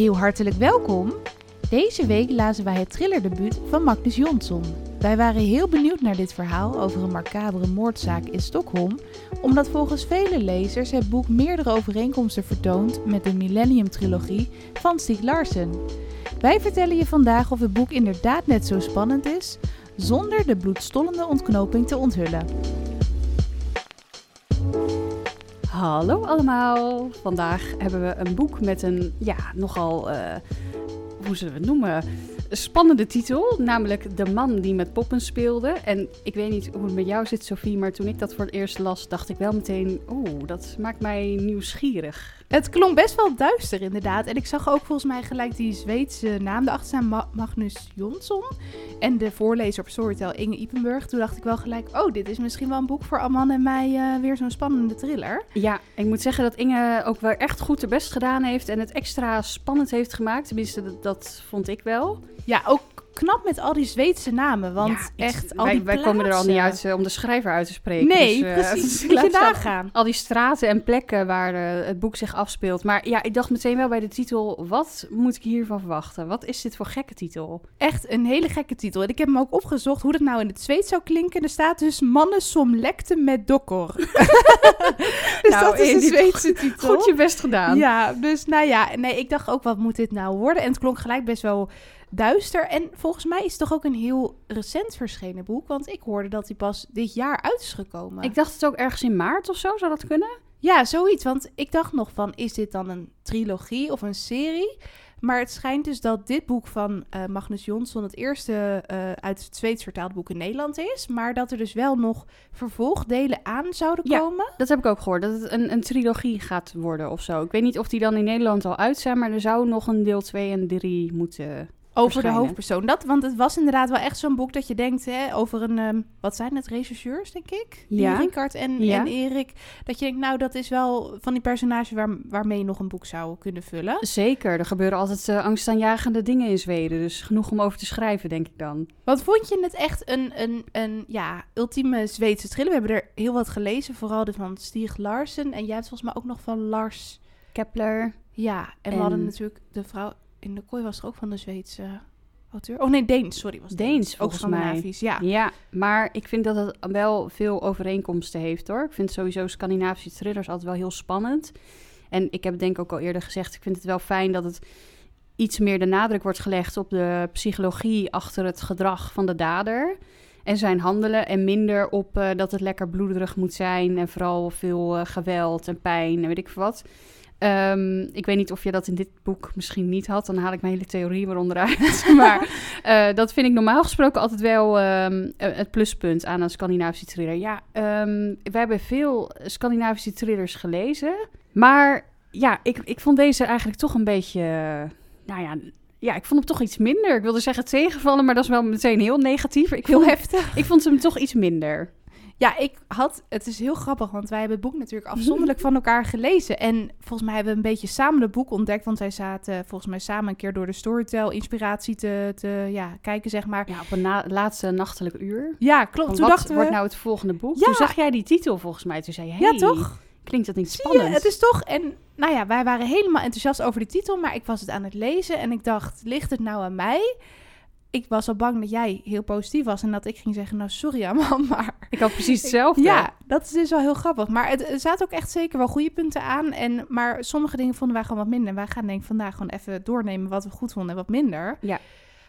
Heel hartelijk welkom. Deze week lazen wij het thrillerdebuut van Magnus Jonsson. Wij waren heel benieuwd naar dit verhaal over een macabere moordzaak in Stockholm, omdat volgens vele lezers het boek meerdere overeenkomsten vertoont met de Millennium-trilogie van Stieg Larsson. Wij vertellen je vandaag of het boek inderdaad net zo spannend is, zonder de bloedstollende ontknoping te onthullen. Hallo allemaal. Vandaag hebben we een boek met een, ja, nogal, eh, hoe zullen we het noemen? Spannende titel, namelijk De man die met poppen speelde. En ik weet niet hoe het met jou zit, Sophie, maar toen ik dat voor het eerst las, dacht ik wel meteen, oeh, dat maakt mij nieuwsgierig. Het klonk best wel duister inderdaad. En ik zag ook volgens mij gelijk die Zweedse naam erachter staan, Ma- Magnus Jonsson. En de voorlezer op Storytel, Inge Ipenburg. Toen dacht ik wel gelijk, oh, dit is misschien wel een boek voor Aman en mij eh, weer zo'n spannende thriller. Ja, ik moet zeggen dat Inge ook wel echt goed haar best gedaan heeft en het extra spannend heeft gemaakt. Tenminste, dat, dat vond ik wel. Ja, ook knap met al die Zweedse namen. Want Ja, echt, al wij, die wij komen er al niet uit eh, om de schrijver uit te spreken. Nee, dus, eh, precies. Moet je staan. nagaan. al die straten en plekken waar eh, het boek zich afspeelt. Maar ja, ik dacht meteen wel bij de titel, wat moet ik hiervan verwachten? Wat is dit voor gekke titel? Echt een hele gekke titel. En ik heb hem ook opgezocht hoe dat nou in het Zweeds zou klinken. Er staat dus mannen som lekte met dokkor. dus Nou, dat is Edith, Zweedse titel. Goed je best gedaan. Ja, dus nou ja, nee, ik dacht ook, wat moet dit nou worden? En het klonk gelijk best wel duister. En volgens mij is het toch ook een heel recent verschenen boek. Want ik hoorde dat hij pas dit jaar uit is gekomen. Ik dacht het ook ergens in maart of zo, zou dat kunnen? Ja, zoiets. Want ik dacht nog van, is dit dan een trilogie of een serie? Maar het schijnt dus dat dit boek van eh, Magnus Jonsson het eerste eh, uit het Zweeds vertaald boek in Nederland is. Maar dat er dus wel nog vervolgdelen aan zouden Ja. komen. Dat heb ik ook gehoord, dat het een, een trilogie gaat worden of zo. Ik weet niet of die dan in Nederland al uit zijn, maar er zou nog een deel 2 en 3 moeten... Over de hoofdpersoon. Dat, want het was inderdaad wel echt zo'n boek dat je denkt hè, over een, ehm, wat zijn het, regisseurs, denk ik? Ja. Ricard en, Ja. en Erik. Dat je denkt, nou, dat is wel van die personages waar, waarmee je nog een boek zou kunnen vullen. Zeker, er gebeuren altijd uh, angstaanjagende dingen in Zweden, dus genoeg om over te schrijven, denk ik dan. Wat vond je het echt een, een, een ja, ultieme Zweedse thriller? We hebben er heel wat gelezen, vooral de van Stieg Larsen. En jij hebt volgens mij ook nog van Lars. Kepler, Ja, en, we En- hadden natuurlijk de vrouw in de kooi was er ook van de Zweedse auteur. Oh nee, Deens, sorry. Was Deens, ook volgens mij. Scandinavisch, ja. Ja, maar ik vind dat het wel veel overeenkomsten heeft hoor. Ik vind sowieso Scandinavische thrillers altijd wel heel spannend. En ik heb het denk ik ook al eerder gezegd, ik vind het wel fijn dat het iets meer de nadruk wordt gelegd op de psychologie achter het gedrag van de dader. En zijn handelen en minder op eh, dat het lekker bloederig moet zijn en vooral veel eh, geweld en pijn en weet ik veel wat. Ehm, ik weet niet of je dat in dit boek misschien niet had. Dan haal ik mijn hele theorie weer onderuit. maar eh, dat vind ik normaal gesproken altijd wel ehm, eh, het pluspunt aan een Scandinavische thriller. Ja, ehm we hebben veel Scandinavische thrillers gelezen. Maar ja, ik, ik vond deze eigenlijk toch een beetje... nou ja, ja, ik vond hem toch iets minder. Ik wilde zeggen tegenvallen, maar dat is wel meteen heel negatief. Ik vond, heftig. ik vond hem toch iets minder. Ja, ik had, het is heel grappig, want wij hebben het boek natuurlijk afzonderlijk van elkaar gelezen. En volgens mij hebben we een beetje samen het boek ontdekt, want wij zaten volgens mij samen een keer door de Storytel inspiratie te, te ja, kijken, zeg maar. Ja, op een na- laatste nachtelijk uur. Ja, klopt. Van Toen wat dachten we, wordt nou het volgende boek? Ja. Toen zag jij die titel volgens mij. Toen zei je, hey, ja toch? klinkt dat niet Zie je, spannend? het is toch, en nou ja, wij waren helemaal enthousiast over de titel, maar ik was het aan het lezen en ik dacht, ligt het nou aan mij? Ik was al bang dat jij heel positief was en dat ik ging zeggen, nou sorry man, maar... Ik had precies hetzelfde. Ja, dat is dus wel heel grappig. Maar het, er zaten ook echt zeker wel goede punten aan. En, maar sommige dingen vonden wij gewoon wat minder. En wij gaan denk ik vandaag gewoon even doornemen wat we goed vonden en wat minder. Ja.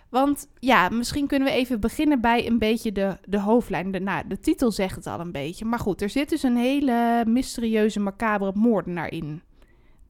Want ja, misschien kunnen we even beginnen bij een beetje de, de hoofdlijn. De, nou, de titel zegt het al een beetje. Maar goed, er zit dus een hele mysterieuze, macabere moordenaar in.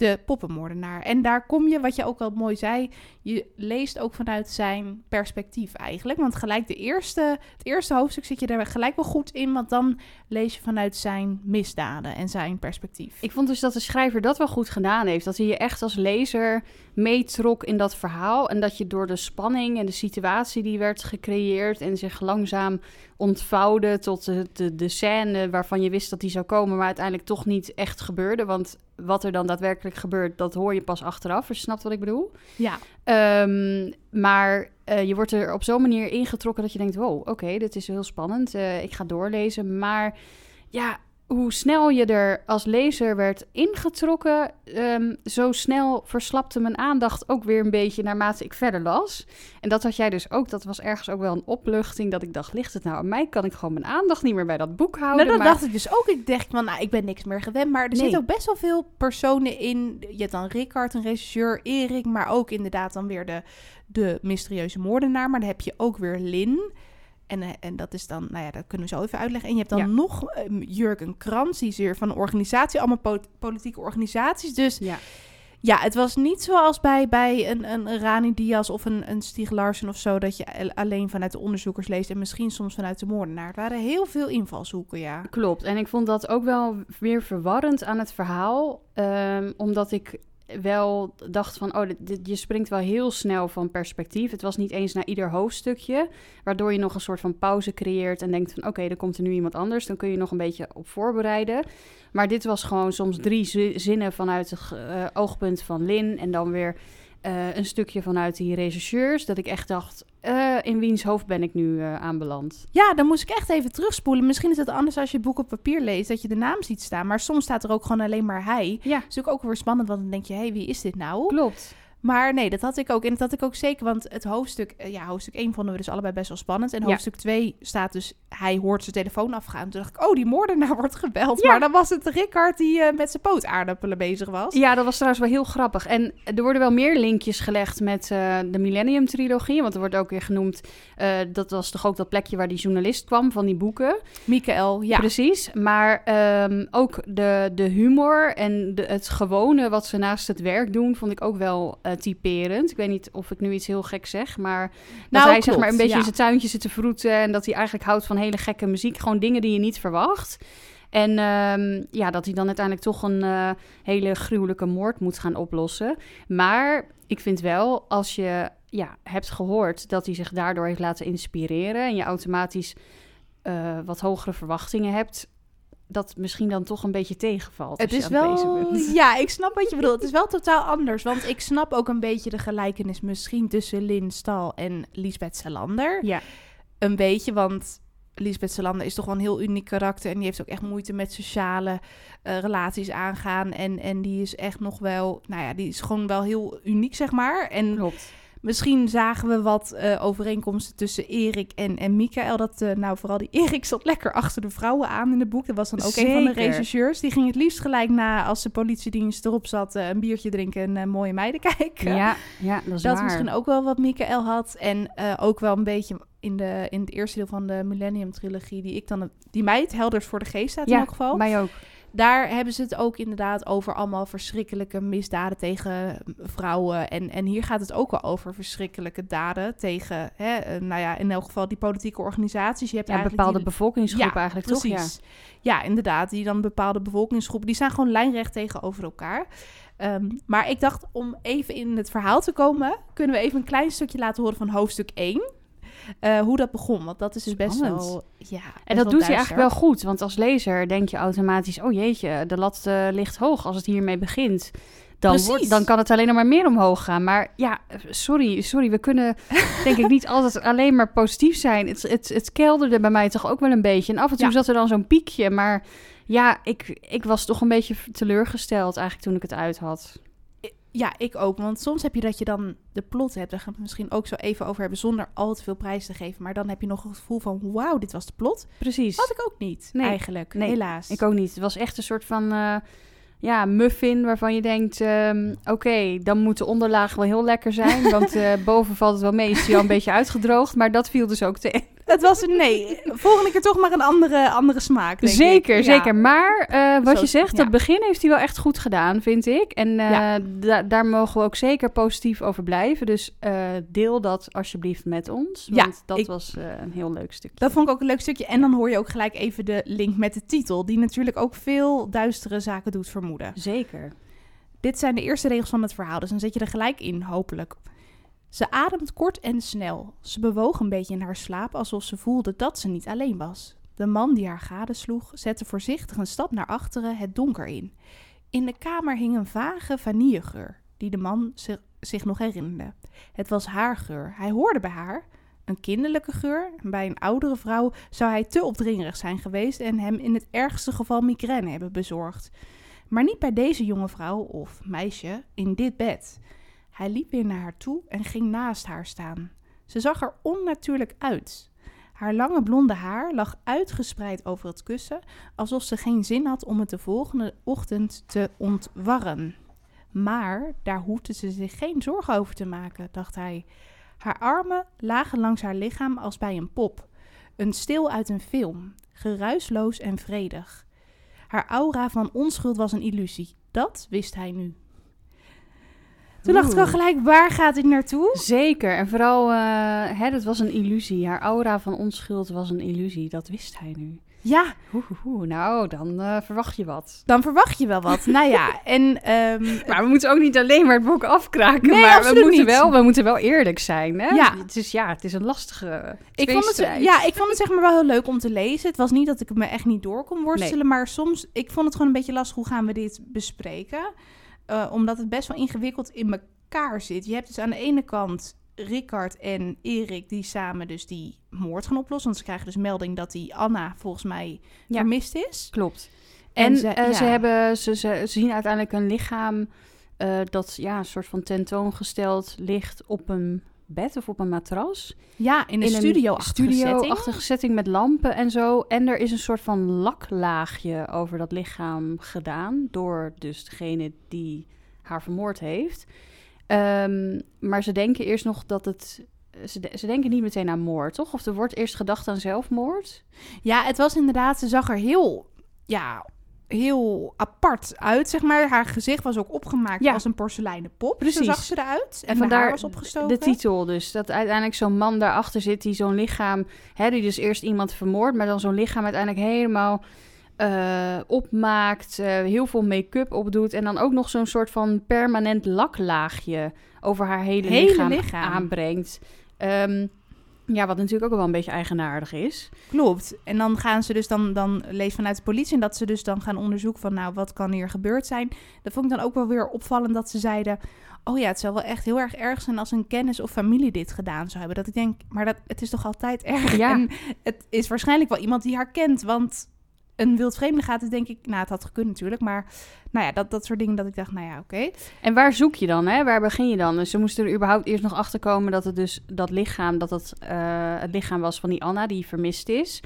De poppenmoordenaar. En daar kom je, wat je ook al mooi zei, je leest ook vanuit zijn perspectief eigenlijk. Want gelijk de eerste, het eerste hoofdstuk zit je daar gelijk wel goed in, want dan lees je vanuit zijn misdaden en zijn perspectief. Ik vond dus dat de schrijver dat wel goed gedaan heeft. Dat hij je echt als lezer meetrok in dat verhaal. En dat je door de spanning en de situatie die werd gecreëerd... en zich langzaam ontvouwde tot de, de, de scène waarvan je wist dat die zou komen... maar uiteindelijk toch niet echt gebeurde. Want wat er dan daadwerkelijk gebeurt, dat hoor je pas achteraf. Je snapt wat ik bedoel. Ja, Ehm, maar eh, je wordt er op zo'n manier ingetrokken dat je denkt: wow, oké, dit is heel spannend. eh, ik ga doorlezen. Maar ja, hoe snel je er als lezer werd ingetrokken, ehm, zo snel verslapte mijn aandacht ook weer een beetje naarmate ik verder las. En dat had jij dus ook. Dat was ergens ook wel een opluchting. Dat ik dacht, ligt het nou aan mij? Kan ik gewoon mijn aandacht niet meer bij dat boek houden? Nou, dat Maar- dacht ik dus ook. Ik dacht van, nou, ik ben niks meer gewend. Maar er Nee. zitten ook best wel veel personen in. Je hebt dan Rickard, een regisseur, Erik, maar ook inderdaad dan weer de, de mysterieuze moordenaar. Maar dan heb je ook weer Lin. En, eh, en dat is dan, nou ja, dat kunnen we zo even uitleggen. En je hebt dan Ja. nog ehm, Jurgen Krans, die is weer van een organisatie, allemaal po- politieke organisaties. Dus Ja. ja, het was niet zoals bij, bij een, een Rani Diaz of een, een Stieg Larsson of zo, dat je al- alleen vanuit de onderzoekers leest en misschien soms vanuit de moordenaar. Het waren heel veel invalshoeken, ja. Klopt. En ik vond dat ook wel weer verwarrend aan het verhaal. ehm, omdat ik wel dacht van, oh, dit, je springt wel heel snel van perspectief. Het was niet eens naar ieder hoofdstukje, waardoor je nog een soort van pauze creëert en denkt van, oké, er komt er nu iemand anders. Dan kun je nog een beetje op voorbereiden. Maar dit was gewoon soms drie zi- zinnen vanuit het eh, oogpunt van Lin en dan weer eh, een stukje vanuit die regisseurs. Dat ik echt dacht, eh, in wiens hoofd ben ik nu eh, aanbeland? Ja, dan moest ik echt even terugspoelen. Misschien is het anders als je het boek op papier leest, dat je de naam ziet staan. Maar soms staat er ook gewoon alleen maar hij. Ja, Dat is natuurlijk ook weer spannend, want dan denk je, hé, hey, wie is dit nou? klopt. Maar nee, dat had ik ook. En dat had ik ook zeker, want het hoofdstuk, eh, ja, hoofdstuk 1 vonden we dus allebei best wel spannend. En Ja. hoofdstuk 2 staat dus, hij hoort zijn telefoon afgaan. Toen dacht ik, oh, die moordenaar wordt gebeld. Ja. Maar dan was het Rickard die eh, met zijn pootaardappelen bezig was. Ja, dat was trouwens wel heel grappig. En er worden wel meer linkjes gelegd met eh, de Millennium Trilogie. Want er wordt ook weer genoemd, dat was toch ook dat plekje waar die journalist kwam van die boeken. Michael, ja. Precies. Maar ehm, ook de, de humor en de, het gewone wat ze naast het werk doen, vond ik ook wel eh, typerend. Ik weet niet of ik nu iets heel gek zeg, maar dat Nou, hij zeg maar een beetje ja. in zijn tuintje zit te vroeten en dat hij eigenlijk houdt van hele gekke muziek. Gewoon dingen die je niet verwacht. En ehm, ja, dat hij dan uiteindelijk toch een eh, hele gruwelijke moord moet gaan oplossen. Maar ik vind wel, als je ja, hebt gehoord dat hij zich daardoor heeft laten inspireren... en je automatisch eh, wat hogere verwachtingen hebt... dat misschien dan toch een beetje tegenvalt. Het is wel, ja, ik snap wat je bedoelt. Het is wel totaal anders, want ik snap ook een beetje de gelijkenis misschien tussen Lynn Stal en Lisbeth Salander. Ja, Een beetje, want Lisbeth Salander is toch wel een heel uniek karakter en die heeft ook echt moeite met sociale eh, relaties aangaan en, en die is echt nog wel, nou ja, die is gewoon wel heel uniek, zeg maar. En klopt. Misschien zagen we wat eh, overeenkomsten tussen Erik en, en Michael. Dat, eh, nou, vooral die Erik zat lekker achter de vrouwen aan in het boek. Dat was dan ook een van de Zeker. regisseurs. Die ging het liefst gelijk na, als de politiedienst erop zat, eh, een biertje drinken en mooie meiden kijken. Ja, ja, dat is dat is waar. misschien ook wel wat Michael had. En ook wel een beetje in, de, in het eerste deel van de Millennium-trilogie, die ik dan, die mij het helders voor de geest staat in ja, elk geval. mij ook. Daar hebben ze het ook inderdaad over allemaal verschrikkelijke misdaden tegen vrouwen. En, en hier gaat het ook wel over verschrikkelijke daden tegen, hè, eh, nou ja, in elk geval die politieke organisaties. Je hebt Ja, eigenlijk bepaalde die- bevolkingsgroep Ja, eigenlijk toch? Ja. precies. Ja. inderdaad. Die dan bepaalde bevolkingsgroepen, die staan gewoon lijnrecht tegenover elkaar. Ehm, maar ik dacht, om even in het verhaal te komen, kunnen we even een klein stukje laten horen van hoofdstuk 1. Eh, hoe dat begon, want dat is dus best Spannend. wel... Ja, best En dat doet hij duister. eigenlijk wel goed, want als lezer denk je automatisch: oh jeetje, de lat eh, ligt hoog als het hiermee begint. Dan, wordt, dan kan het alleen nog maar meer omhoog gaan. Maar ja, sorry, sorry, we kunnen denk ik niet altijd alleen maar positief zijn. Het, het, het kelderde bij mij toch ook wel een beetje. En af en toe Ja. zat er dan zo'n piekje, maar ja, ik, ik was toch een beetje teleurgesteld eigenlijk toen ik het uit had. Ja, ik ook. Want soms heb je dat je dan de plot hebt. Daar gaan we het misschien ook zo even over hebben. Zonder al te veel prijs te geven. Maar dan heb je nog het gevoel van... Wauw, dit was de plot. Precies. Had ik ook niet, Nee. eigenlijk. Nee, Helaas. Ik ook niet. Het was echt een soort van eh, ja, muffin waarvan je denkt... ehm, oké, dan moet de onderlaag wel heel lekker zijn. Want eh, boven valt het wel mee, is die al een beetje uitgedroogd. Maar dat viel dus ook tegen. Het was een nee. Volgende keer toch maar een andere, andere smaak, denk Zeker, ik. Ja. zeker. Maar eh, wat Zo- je zegt, ja. dat begin heeft hij wel echt goed gedaan, vind ik. En eh, Ja. da- daar mogen we ook zeker positief over blijven. Dus eh, deel dat alsjeblieft met ons. Ja, Want dat ik- was een heel leuk stukje. Dat vond ik ook een leuk stukje. En dan hoor je ook gelijk even de link met de titel. Die natuurlijk ook veel duistere zaken doet vermoeden. Zeker. Dit zijn de eerste regels van het verhaal. Dus dan zet je er gelijk in, hopelijk. Ze ademt kort en snel. Ze bewoog een beetje in haar slaap alsof ze voelde dat ze niet alleen was. De man die haar gadesloeg zette voorzichtig een stap naar achteren het donker in. In de kamer hing een vage vanillegeur die de man zich, nog herinnerde. Het was haar geur. Hij hoorde bij haar. een kinderlijke geur. Bij een oudere vrouw zou hij te opdringerig zijn geweest en hem in het ergste geval migraine hebben bezorgd. Maar niet bij deze jonge vrouw of meisje in dit bed. Hij liep weer naar haar toe en ging naast haar staan. Ze zag er onnatuurlijk uit. Haar lange blonde haar lag uitgespreid over het kussen, alsof ze geen zin had om het de volgende ochtend te ontwarren. Maar daar hoefde ze zich geen zorgen over te maken, dacht hij. Haar armen lagen langs haar lichaam als bij een pop, een stil uit een film, geruisloos en vredig. Haar aura van onschuld was een illusie, dat wist hij nu. Toen dacht ik al Oeh. gelijk, waar gaat dit naartoe? Zeker. En vooral, eh hè, dat was een illusie. Haar aura van onschuld was een illusie. Dat wist hij nu. Ja, Oeh, nou, dan eh, verwacht je wat. dan verwacht je wel wat. nou ja, en ehm, Maar we moeten ook niet alleen maar het boek afkraken. Nee, maar we moeten, niet. wel, we moeten wel eerlijk zijn. Hè? Ja. Het is, ja, het is een lastige ik vond, het, ja, ik vond het zeg maar wel heel leuk om te lezen. Het was niet dat ik me echt niet door kon worstelen, maar soms, ik vond het gewoon een beetje lastig. Hoe gaan we dit bespreken? Eh, omdat het best wel ingewikkeld in elkaar zit. Je hebt dus aan de ene kant Rickard en Erik die samen dus die moord gaan oplossen. Want ze krijgen dus melding dat die Anna volgens mij Ja. vermist is. Klopt. En En, ze- eh, ze, hebben, ze, ze zien uiteindelijk een lichaam eh, dat ja, een soort van tentoongesteld ligt op een bed of op een matras. Ja, in een studio-achtige setting. met lampen en zo. En er is een soort van laklaagje over dat lichaam gedaan door dus degene die haar vermoord heeft. Ehm, maar ze denken eerst nog dat het... Ze, de- ze denken niet meteen aan moord, toch? Of er wordt eerst gedacht aan zelfmoord? Ja, het was inderdaad, ze zag er heel, ja, heel apart uit, zeg maar. Haar gezicht was ook opgemaakt Ja. als een porseleinen pop. Precies. Zo zag ze eruit. En, En vandaar vandaar was opgestoken. De titel dus. Dat uiteindelijk zo'n man daarachter zit die zo'n lichaam... Hè, die dus eerst iemand vermoordt... maar dan zo'n lichaam uiteindelijk helemaal eh, opmaakt... eh, heel veel make-up opdoet... en dan ook nog zo'n soort van permanent laklaagje... over haar hele, Hele lichaam, lichaam. aanbrengt. Ehm, ja, wat natuurlijk ook wel een beetje eigenaardig is. Klopt. En dan gaan ze dus dan, dan lees vanuit de politie en dat ze dus dan gaan onderzoeken van, nou, wat kan hier gebeurd zijn? Dat vond ik dan ook wel weer opvallend dat ze zeiden, oh ja, het zou wel echt heel erg erg zijn als een kennis of familie dit gedaan zou hebben. Dat ik denk, maar dat, het is toch altijd erg? Ja. En het is waarschijnlijk wel iemand die haar kent, want een wildvreemde gaat, is denk ik, nou, het had gekund natuurlijk, maar nou ja, dat, dat soort dingen dat ik dacht, nou ja, oké. En waar zoek je dan? Hè? Waar begin je dan? Dus ze moesten er überhaupt eerst nog achter komen dat het dus dat lichaam, dat het eh, het lichaam was van die Anna die vermist is.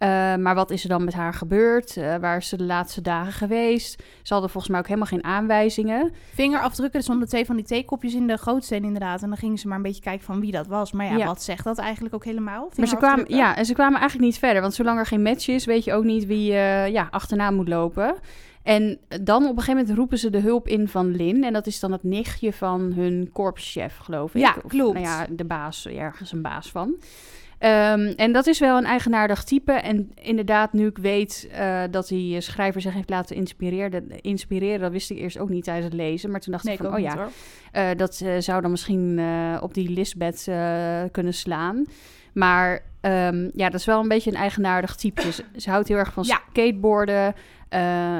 Eh, maar wat is er dan met haar gebeurd? Eh, waar is ze de laatste dagen geweest? Ze hadden volgens mij ook helemaal geen aanwijzingen. Vingerafdrukken, er stonden twee van die theekopjes in de gootsteen inderdaad. En dan gingen ze maar een beetje kijken van wie dat was. Maar ja, Ja. wat zegt dat eigenlijk ook helemaal? Maar ze kwamen, ja, en ze kwamen eigenlijk niet verder. Want zolang er geen match is, weet je ook niet wie eh, ja, achterna moet lopen. En dan op een gegeven moment roepen ze de hulp in van Lin. En dat is dan het nichtje van hun korpschef, geloof ik. Ja, Of, klopt. Nou ja, de baas, ergens een baas van. Ehm, en dat is wel een eigenaardig type. En inderdaad, nu ik weet eh, dat die eh, schrijver zich heeft laten inspireren, inspireren, dat wist ik eerst ook niet tijdens het lezen. Maar toen dacht Nee, ik van, oh ja, eh, dat zou dan misschien op die Lisbeth kunnen slaan. Maar ehm, ja, dat is wel een beetje een eigenaardig type. Ze, ze houdt heel erg van Ja. skateboarden.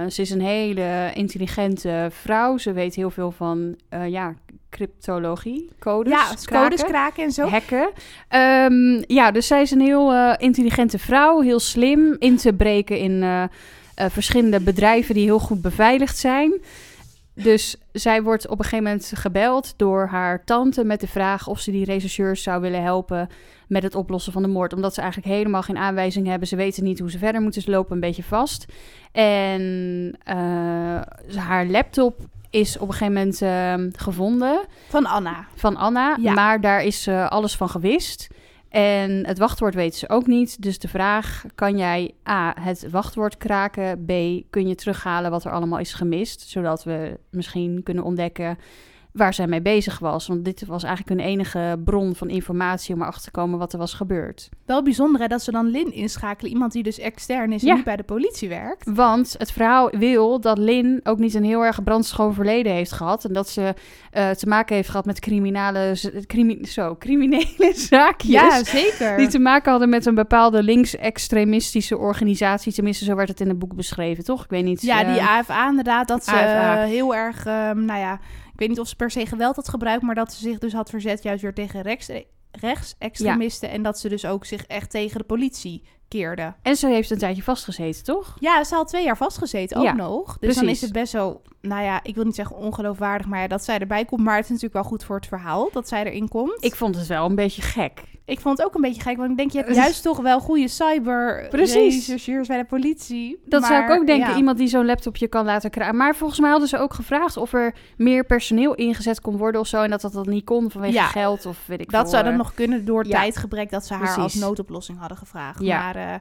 Ze is een hele intelligente vrouw. Ze weet heel veel van ja, cryptologie, codes, ja, kraken, codes kraken en zo. hacken. Ehm, ja, dus zij is een heel eh, intelligente vrouw. Heel slim in te breken in eh, eh, verschillende bedrijven die heel goed beveiligd zijn. Dus zij wordt op een gegeven moment gebeld door haar tante met de vraag of ze die rechercheurs zou willen helpen met het oplossen van de moord. Omdat ze eigenlijk helemaal geen aanwijzing hebben. Ze weten niet hoe ze verder moeten. Ze lopen een beetje vast. En haar laptop is op een gegeven moment ehm, gevonden Van Anna. van Anna. Ja. Maar daar is eh, alles van gewist. En het wachtwoord weten ze ook niet. Dus de vraag, kan jij A, het wachtwoord kraken? B, kun je terughalen wat er allemaal is gemist? Zodat we misschien kunnen ontdekken waar zij mee bezig was. Want dit was eigenlijk hun enige bron van informatie om erachter te komen wat er was gebeurd. Wel bijzonder hè, dat ze dan Lin inschakelen. Iemand die dus extern is en Ja. niet bij de politie werkt. Want het verhaal wil dat Lin ook niet een heel erg brandschoon verleden heeft gehad. En dat ze eh, te maken heeft gehad met criminele, z- crimi zo, criminele zaakjes. Ja, zeker. Die te maken hadden met een bepaalde linksextremistische organisatie. Tenminste, zo werd het in het boek beschreven, toch? Ik weet niet. Ja, die eh, AFA inderdaad. Dat ze AFA. eh, heel erg, ehm, nou ja, weet niet of ze per se geweld had gebruikt, maar dat ze zich dus had verzet juist weer tegen rechts, rechtsextremisten. En dat ze dus ook zich echt tegen de politie keerde. En ze heeft een tijdje vastgezeten, toch? Ja, ze had twee jaar vastgezeten ook Ja, nog. Dus dan is het best wel, nou ja, ik wil niet zeggen ongeloofwaardig, maar ja, dat zij erbij komt. Maar het is natuurlijk wel goed voor het verhaal dat zij erin komt. Ik vond het wel een beetje gek. Ik vond het ook een beetje gek, want ik denk, je hebt juist toch wel goede cyber rechercheurs bij de politie. Dat zou ik ook denken, ja. iemand die zo'n laptopje kan laten krijgen. Maar volgens mij hadden ze ook gevraagd of er meer personeel ingezet kon worden of zo. En dat dat, dat niet kon vanwege Ja, geld of weet ik Dat veel. zou dan eh. nog kunnen door tijdgebrek dat ze haar als noodoplossing hadden gevraagd. Ja. Maar, eh,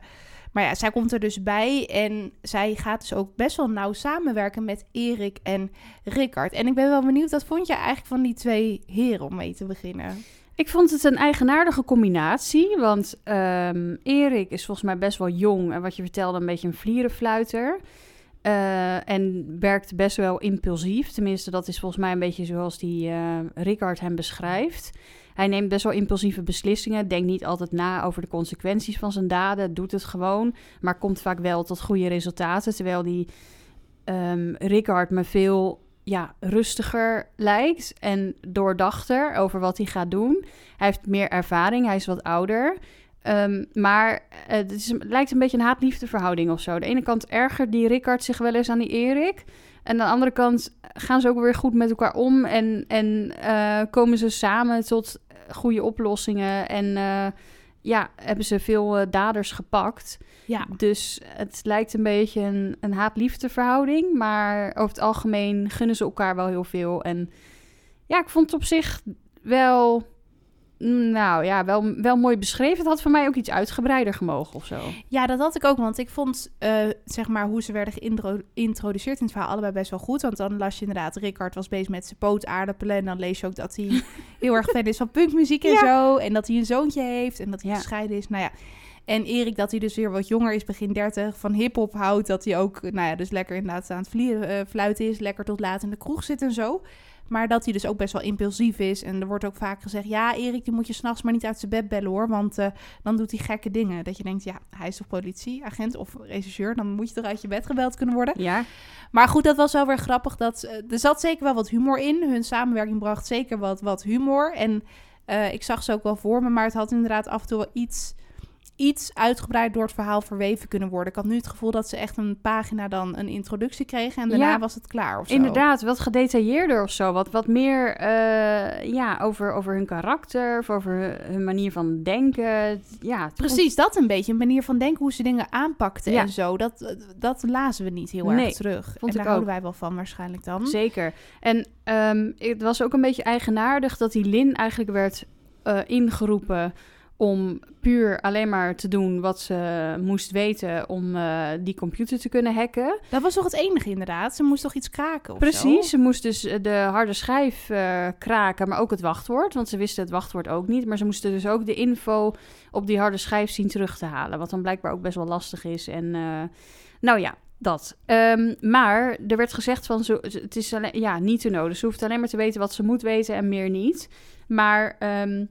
maar ja, zij komt er dus bij en zij gaat dus ook best wel nauw samenwerken met Erik en Rickard. En ik ben wel benieuwd, wat vond je eigenlijk van die twee heren om mee te beginnen? Ik vond het een eigenaardige combinatie, want ehm, Erik is volgens mij best wel jong en wat je vertelde een beetje een vlierenfluiter. Eh, en werkt best wel impulsief. Tenminste, dat is volgens mij een beetje zoals die eh Rickard hem beschrijft. Hij neemt best wel impulsieve beslissingen, denkt niet altijd na over de consequenties van zijn daden, doet het gewoon, maar komt vaak wel tot goede resultaten. Terwijl die ehm Rickard me veel ja, rustiger lijkt en doordachter over wat hij gaat doen. Hij heeft meer ervaring, hij is wat ouder. Ehm, maar eh, het, is, lijkt een beetje een haat-liefde verhouding of zo. De ene kant ergert die Rickard zich wel eens aan die Erik. En aan de andere kant gaan ze ook weer goed met elkaar om. En, en eh, komen ze samen tot goede oplossingen. En eh, ja, hebben ze veel eh, daders gepakt. Ja, Dus het lijkt een beetje een, een haat-liefde verhouding. Maar over het algemeen gunnen ze elkaar wel heel veel. En ja, ik vond het op zich wel... mm, Nou ja, wel, wel mooi beschreven. Het had voor mij ook iets uitgebreider gemogen of zo. ja, dat had ik ook, want ik vond eh, zeg maar hoe ze werden geïntroduceerd in het verhaal allebei best wel goed. Want dan las je inderdaad, Rickard was bezig met zijn pootaardappelen en dan lees je ook dat hij heel erg fan is van punkmuziek en Ja. zo. En dat hij een zoontje heeft en dat hij Ja. gescheiden is. Nou ja. En Erik, dat hij dus weer wat jonger is, begin 30, van hip-hop houdt. Dat hij ook, nou ja, dus lekker inderdaad aan het vlieren, eh, fluiten is. Lekker tot laat in de kroeg zit en zo. Maar dat hij dus ook best wel impulsief is. En er wordt ook vaak gezegd: ja, Erik, die moet je s'nachts maar niet uit zijn bed bellen hoor. Want eh, dan doet hij gekke dingen. Dat je denkt: ja, hij is toch politieagent of regisseur? Dan moet je toch uit je bed gebeld kunnen worden. Ja, Maar goed, dat was wel weer grappig. Dat, eh, er zat zeker wel wat humor in. Hun samenwerking bracht zeker wat, wat humor. En eh, ik zag ze ook wel voor me, maar het had inderdaad af en toe wel iets, iets uitgebreid door het verhaal verweven kunnen worden. Ik had nu het gevoel dat ze echt een pagina dan een introductie kregen en daarna Ja, was het klaar of zo. inderdaad. Wat gedetailleerder of zo. Wat, wat meer eh, ja, over, over hun karakter. Of over hun manier van denken. Ja, Precies, dat een beetje. Een manier van denken hoe ze dingen aanpakten Ja. en zo. Dat, dat lazen we niet heel Nee, erg terug. vond en ik daar houden ook. wij wel van waarschijnlijk dan. Zeker. En ehm, het was ook een beetje eigenaardig dat die Lin eigenlijk werd eh, ingeroepen om puur alleen maar te doen wat ze moest weten om eh, die computer te kunnen hacken. Dat was toch het enige inderdaad? Ze moest toch iets kraken of Precies, zo? ze moest dus eh, de harde schijf eh, kraken, maar ook het wachtwoord, want ze wisten het wachtwoord ook niet. Maar ze moesten dus ook de info op die harde schijf zien terug te halen, wat dan blijkbaar ook best wel lastig is. En nou ja, dat. Ehm, maar er werd gezegd van, zo, het is alleen, ja, niet te nodig. Ze hoeft alleen maar te weten wat ze moet weten en meer niet. Maar ehm,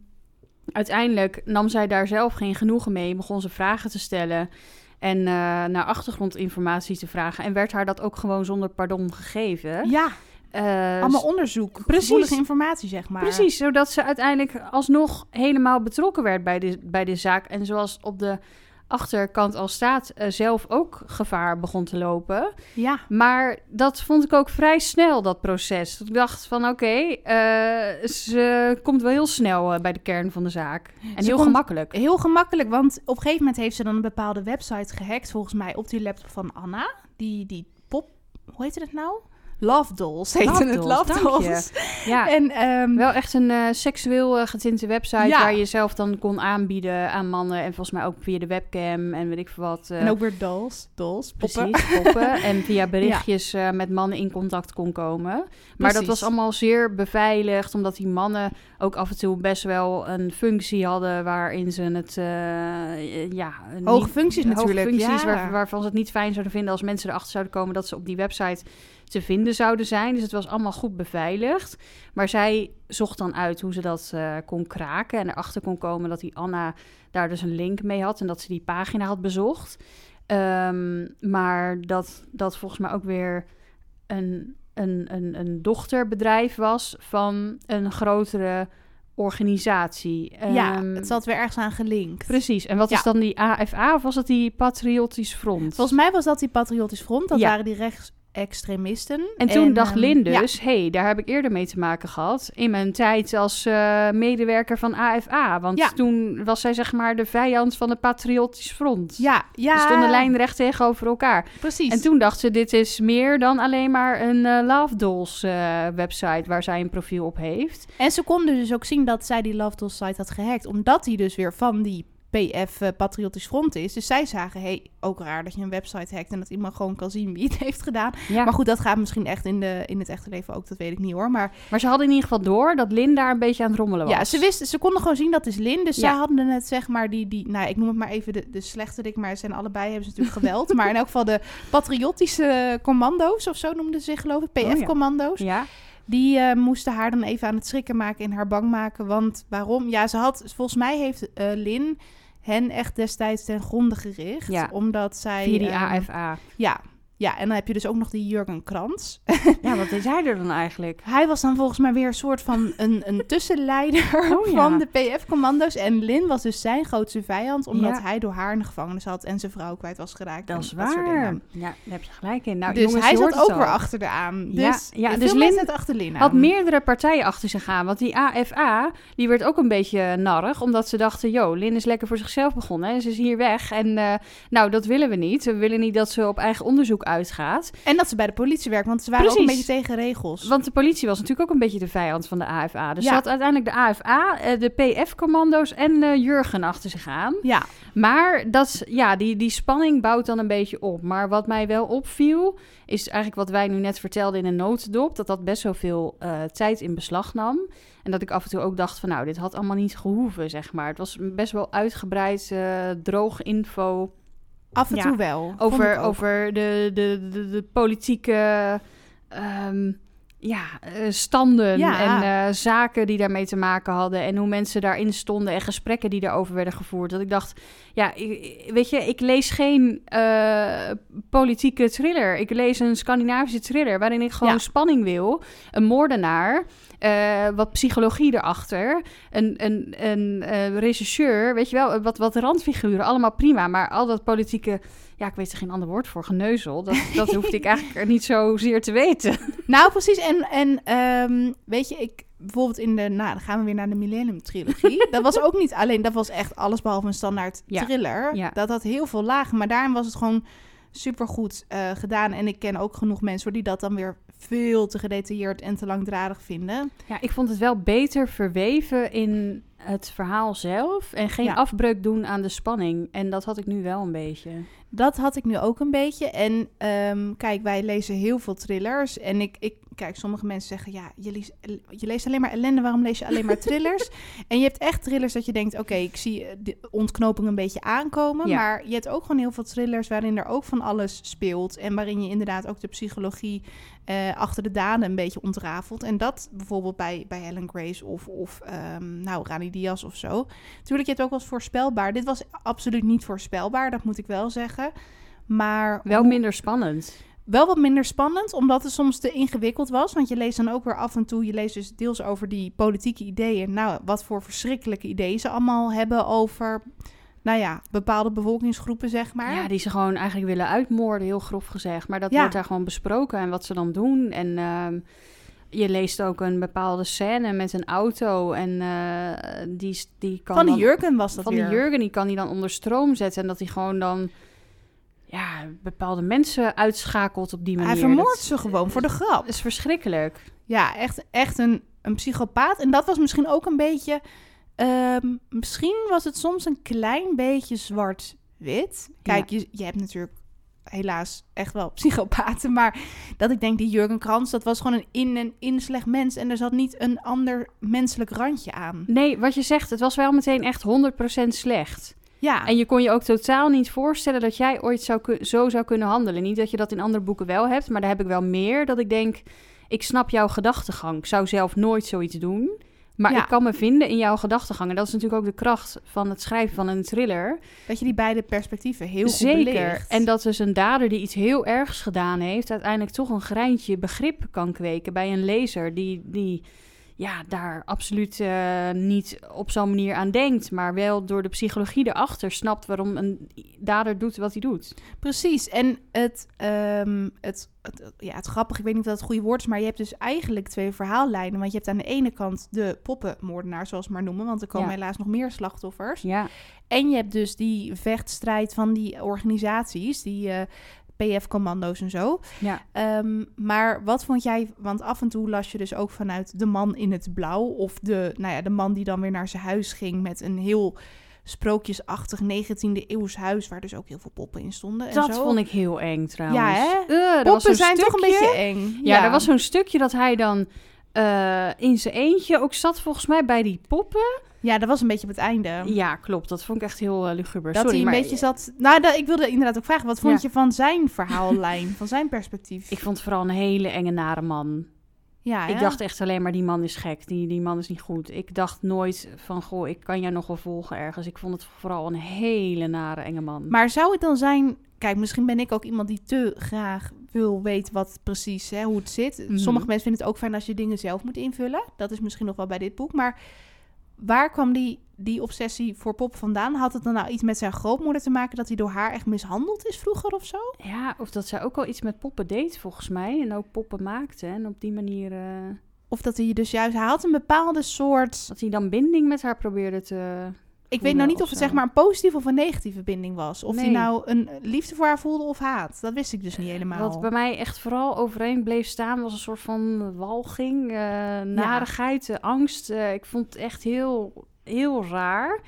uiteindelijk nam zij daar zelf geen genoegen mee, begon ze vragen te stellen en eh, naar achtergrondinformatie te vragen. En werd haar dat ook gewoon zonder pardon gegeven. Ja, Eh, allemaal onderzoek. precies. Gevoelige informatie, zeg maar. Precies, zodat ze uiteindelijk alsnog helemaal betrokken werd bij de, bij de zaak. En zoals op de achterkant al staat, eh, zelf ook gevaar begon te lopen. Ja, Maar dat vond ik ook vrij snel, dat proces. Ik dacht van oké, eh, ze komt wel heel snel eh, bij de kern van de zaak. En heel gemakkelijk. heel gemakkelijk. Want op een gegeven moment heeft ze dan een bepaalde website gehackt. Volgens mij op die laptop van Anna. Die, die pop... Hoe heette het nou? Love Dolls heette Love het. Dolls, Love Dolls. Ja, En ehm, wel echt een eh, seksueel eh, getinte website Ja. waar je zelf dan kon aanbieden aan mannen. En volgens mij ook via de webcam en weet ik veel wat. eh, en ook weer dolls. Dolls, poppen. Precies, poppen. en via berichtjes met mannen in contact kon komen. Maar dat was allemaal zeer beveiligd, omdat die mannen ook af en toe best wel een functie hadden waarin ze het, ja... Hoge niet- functies hoge natuurlijk, functies ja. waar- waarvan ze het niet fijn zouden vinden als mensen erachter zouden komen dat ze op die website te vinden zouden zijn. Dus het was allemaal goed beveiligd. Maar zij zocht dan uit hoe ze dat eh, kon kraken en erachter kon komen dat die Anna daar dus een link mee had en dat ze die pagina had bezocht. Ehm, maar dat dat volgens mij ook weer een, een, een, een dochterbedrijf was van een grotere organisatie. ja, Ehm, het zat weer ergens aan gelinkt. Precies. En wat Ja. is dan die AFA of was dat die Patriotisch Front? Volgens mij was dat die Patriotisch Front. Dat Ja. waren die rechtsextremisten. En toen dacht ehm, Lin ja, dus, hey, daar heb ik eerder mee te maken gehad. In mijn tijd als eh, medewerker van AFA. Want Ja. toen was zij zeg maar de vijand van het Patriotisch Front. Ja, ja. Ze stonden lijnrecht tegenover elkaar. Precies. En toen dacht ze, dit is meer dan alleen maar een eh, Love Dolls eh, website waar zij een profiel op heeft. En ze konden dus ook zien dat zij die Love Dolls site had gehackt. Omdat die dus weer van die PF eh, Patriotisch Front is. Dus zij zagen, hey, ook raar dat je een website hackt... en dat iemand gewoon kan zien wie het heeft gedaan. Ja. Maar goed, dat gaat misschien echt in, de, in het echte leven ook. Dat weet ik niet hoor. Maar Maar ze hadden in ieder geval door dat Lin daar een beetje aan het rommelen was. ja, ze wisten, ze konden gewoon zien dat is Lin. Dus Ja. zij hadden het zeg maar die, die... Nou, ik noem het maar even de, de slechterik. Maar ze zijn allebei, hebben ze natuurlijk geweld. maar in elk geval de patriotische commando's of zo noemden ze zich geloof ik. Oh, ja. PF-commando's. Ja, Die eh, moesten haar dan even aan het schrikken maken en haar bang maken. Want waarom? Ja, ze had, volgens mij heeft eh, Lin hen echt destijds ten gronde gericht. Ja. Omdat zij. via die ehm, AFA. Ja. Ja, en dan heb je dus ook nog die Jurgen Krantz. Ja, wat deed hij er dan eigenlijk? Hij was dan volgens mij weer een soort van een, een tussenleider Oh, ja. van de PF-commando's. En Lin was dus zijn grootste vijand, omdat Ja. hij door haar in de gevangenis had en zijn vrouw kwijt was geraakt. Dat en is soort waar. dingen. Ja, daar heb je gelijk in. Nou, dus jongens, hij zat ook weer achter de aan. Ja, Dus, ja, veel dus Lin zaten achter Lin aan. Had meerdere partijen achter zich aan. Want die AFA, die werd ook een beetje narrig. Omdat ze dachten, yo, Lin is lekker voor zichzelf begonnen. En ze is hier weg. En eh, nou, dat willen we niet. We willen niet dat ze op eigen onderzoek uitgaat. En dat ze bij de politie werkt, want ze waren ook een beetje tegen regels. Want de politie was natuurlijk ook een beetje de vijand van de AFA. Dus Ja. ze had uiteindelijk de AFA, eh, de PF-commando's en eh, Jurgen achter zich aan. Ja, Maar dat, ja, die, die spanning bouwt dan een beetje op. Maar wat mij wel opviel, is eigenlijk wat wij nu net vertelden in een notendop. Dat dat best wel veel eh, tijd in beslag nam. En dat ik af en toe ook dacht van nou, dit had allemaal niet gehoeven, zeg maar. Het was best wel uitgebreid, eh, droog info af en Ja. toe wel. over, over de, de, de, de politieke ehm, ja, eh, standen Ja. en eh, zaken die daarmee te maken hadden. En hoe mensen daarin stonden en gesprekken die daarover werden gevoerd. Dat ik dacht, ja, ik- weet je, ik lees geen eh, politieke thriller. Ik lees een Scandinavische thriller waarin ik gewoon Ja. spanning wil. Een moordenaar, wat psychologie erachter, een, een, een regisseur, weet je wel, wat, wat randfiguren, allemaal prima. Maar al dat politieke, ja, ik weet er geen ander woord voor, geneuzel, dat, dat hoefde ik eigenlijk niet zozeer te weten. Nou, precies. En, en ehm, weet je, ik bijvoorbeeld in de, nou, dan gaan we weer naar de Millennium Trilogie. dat was ook niet alleen, dat was echt alles behalve een standaard Ja. thriller. Ja. Dat had heel veel lagen, maar daarin was het gewoon supergoed eh gedaan. En ik ken ook genoeg mensen die dat dan weer veel te gedetailleerd en te langdradig vinden. Ja, ik vond het wel beter verweven in het verhaal zelf en geen Ja. afbreuk doen aan de spanning. En dat had ik nu wel een beetje. Dat had ik nu ook een beetje. En ehm, kijk, wij lezen heel veel thrillers. En ik, ik kijk, sommige mensen zeggen, ja, je leest, je leest alleen maar ellende. Waarom lees je alleen maar thrillers? en je hebt echt thrillers dat je denkt, oké, ik zie eh, de ontknoping een beetje aankomen. Ja. Maar je hebt ook gewoon heel veel thrillers waarin er ook van alles speelt. En waarin je inderdaad ook de psychologie eh, achter de daden een beetje ontrafelt. En dat bijvoorbeeld bij, bij Helen Grace of, of ehm, nou, Rani Diaz of zo. Tuurlijk, je hebt ook wel eens voorspelbaar. Dit was absoluut niet voorspelbaar, dat moet ik wel zeggen. Maar Wel minder spannend. wel wat minder spannend, omdat het soms te ingewikkeld was. Want je leest dan ook weer af en toe, je leest dus deels over die politieke ideeën. Nou, wat voor verschrikkelijke ideeën ze allemaal hebben over, nou ja, bepaalde bevolkingsgroepen, zeg maar. Ja, die ze gewoon eigenlijk willen uitmoorden, heel grof gezegd. Maar dat Ja. wordt daar gewoon besproken en wat ze dan doen. En ehm, je leest ook een bepaalde scène met een auto. En eh, die, die kan Van die dan- Jurgen was dat van weer. die Jurgen, die kan die dan onder stroom zetten. En dat hij gewoon dan ja, bepaalde mensen uitschakelt op die manier. Hij vermoordt Dat- ze gewoon voor de grap. Dat is verschrikkelijk. Ja, echt, echt een, een psychopaat. En dat was misschien ook een beetje... ehm, misschien was het soms een klein beetje zwart-wit. Kijk, je, je hebt natuurlijk helaas echt wel psychopaten. Maar dat ik denk, die Jurgen Krans, dat was gewoon een in- en in slecht mens. En er zat niet een ander menselijk randje aan. Nee, wat je zegt, het was wel meteen echt 100% slecht. Ja, En je kon je ook totaal niet voorstellen dat jij ooit zou zo zou kunnen handelen. Niet dat je dat in andere boeken wel hebt, maar daar heb ik wel meer. Dat ik denk, ik snap jouw gedachtegang. Ik zou zelf nooit zoiets doen. Maar Ja. ik kan me vinden in jouw gedachtegang. En dat is natuurlijk ook de kracht van het schrijven van een thriller. dat je die beide perspectieven heel goed Zeker. belicht. En dat dus een dader die iets heel ergs gedaan heeft... uiteindelijk toch een greintje begrip kan kweken bij een lezer... die, die ja, daar absoluut eh, niet op zo'n manier aan denkt, maar wel door de psychologie erachter snapt waarom een dader doet wat hij doet. Precies. En het, ehm, het, het, ja, het grappige, ik weet niet of dat het goede woord is, maar je hebt dus eigenlijk twee verhaallijnen. Want je hebt aan de ene kant de poppenmoordenaar, zoals we maar noemen, want er komen Ja. helaas nog meer slachtoffers. Ja, En je hebt dus die vechtstrijd van die organisaties, die eh, PF-commando's en zo. ja. Ehm, maar wat vond jij, want af en toe las je dus ook vanuit de man in het blauw, of de, nou ja, de man die dan weer naar zijn huis ging met een heel sprookjesachtig 19e eeuws huis, waar dus ook heel veel poppen in stonden. En Dat zo. vond ik heel eng trouwens. Ja, hè? Eh, Poppen zijn toch een beetje eng. Ja, er was zo'n stukje dat hij dan eh, in zijn eentje ook zat, volgens mij bij die poppen. Ja, dat was een beetje op het einde. Ja, klopt. Dat vond ik echt heel eh, luguber. Dat Sorry, hij een maar beetje zat... Nou, dat, ik wilde inderdaad ook vragen, wat vond Ja. je van zijn verhaallijn, van zijn perspectief? ik vond het vooral een hele enge nare man. ja, Ik dacht echt alleen maar, die man is gek. Die, die man is niet goed. Ik dacht nooit van, goh, ik kan jou nog wel volgen ergens. Ik vond het vooral een hele nare enge man. Maar zou het dan zijn... Kijk, misschien ben ik ook iemand die te graag wil weten wat precies, hè, hoe het zit. Mhm. Sommige mensen vinden het ook fijn als je dingen zelf moet invullen. Dat is misschien nog wel bij dit boek. Maar waar kwam die, die obsessie voor pop vandaan? Had het dan nou iets met zijn grootmoeder te maken... dat hij door haar echt mishandeld is vroeger of zo? Ja, of dat zij ook al iets met poppen deed, volgens mij. En ook poppen maakte. En op die manier... eh, Of dat hij dus juist... Hij had een bepaalde soort... dat hij dan binding met haar probeerde te... Ik weet nou niet of of het zo. zeg maar een positieve of een negatieve binding was. Of hij nou een liefde voor haar voelde of haat. Dat wist ik dus niet helemaal. Wat bij mij echt vooral overeen bleef staan, was een soort van walging, eh, narigheid, eh, angst. Eh, ik vond het echt heel, heel raar.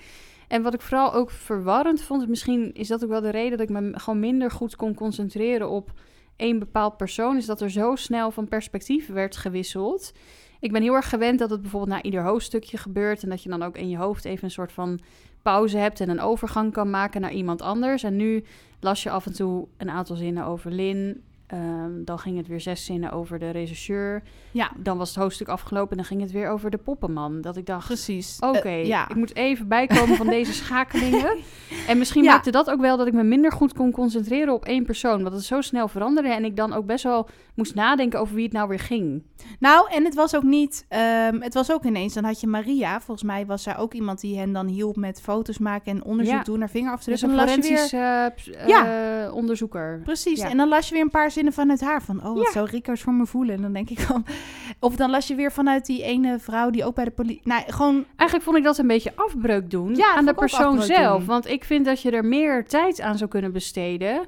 En wat ik vooral ook verwarrend vond, misschien is dat ook wel de reden dat ik me gewoon minder goed kon concentreren op één bepaald persoon, is dat er zo snel van perspectief werd gewisseld. Ik ben heel erg gewend dat het bijvoorbeeld na ieder hoofdstukje gebeurt en dat je dan ook in je hoofd even een soort van pauze hebt en een overgang kan maken naar iemand anders. En nu las je af en toe een aantal zinnen over Lin. Ehm, dan ging het weer zes zinnen over de regisseur. Ja, Dan was het hoofdstuk afgelopen en dan ging het weer over de poppenman. Dat ik dacht, precies. oké, Eh, ja. ik moet even bijkomen van deze schakelingen. En misschien Ja. maakte dat ook wel dat ik me minder goed kon concentreren op één persoon. Want het zo snel veranderde en ik dan ook best wel moest nadenken over wie het nou weer ging. Nou, en het was ook niet... ehm, het was ook ineens, dan had je Maria. Volgens mij was zij ook iemand die hen dan hielp met foto's maken en onderzoek Ja. doen naar Dus vingerafdrukken. een En dan las je forensisch weer... eh, Ja. eh, onderzoeker. Precies, en dan las je weer een paar zinnen vanuit haar. Van, oh, wat Ja. zou Rickard voor me voelen? En dan denk ik van... Of dan las je weer vanuit die ene vrouw die ook bij de politie... Nou, gewoon... Eigenlijk vond ik dat een beetje afbreuk doen Ja, aan de persoon zelf. doen. Want ik vind dat je er meer tijd aan zou kunnen besteden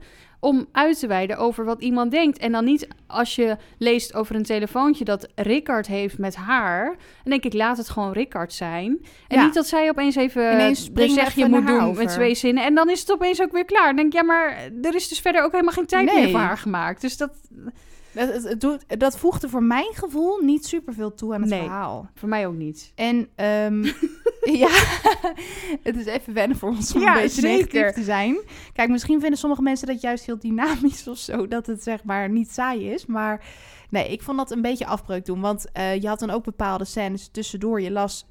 om uit te wijden over wat iemand denkt. En dan niet als je leest over een telefoontje dat Rickard heeft met haar. Dan denk ik, laat het gewoon Rickard zijn. En Ja. niet dat zij opeens even Ineens zeg je moet doen over. met twee zinnen. En dan is het opeens ook weer klaar. Dan denk ik, ja, maar er is dus verder ook helemaal geen tijd Nee. meer voor haar gemaakt. Dus dat, Dat, het, het doet, dat voegde voor mijn gevoel niet superveel toe aan het Nee. verhaal. voor mij ook niet. En ehm, ja, het is even wennen voor ons om Ja, een beetje zeker. negatief te zijn. Kijk, misschien vinden sommige mensen dat juist heel dynamisch of zo, dat het zeg maar niet saai is. Maar nee, ik vond dat een beetje afbreuk doen. Want eh, je had dan ook bepaalde scènes tussendoor. Je las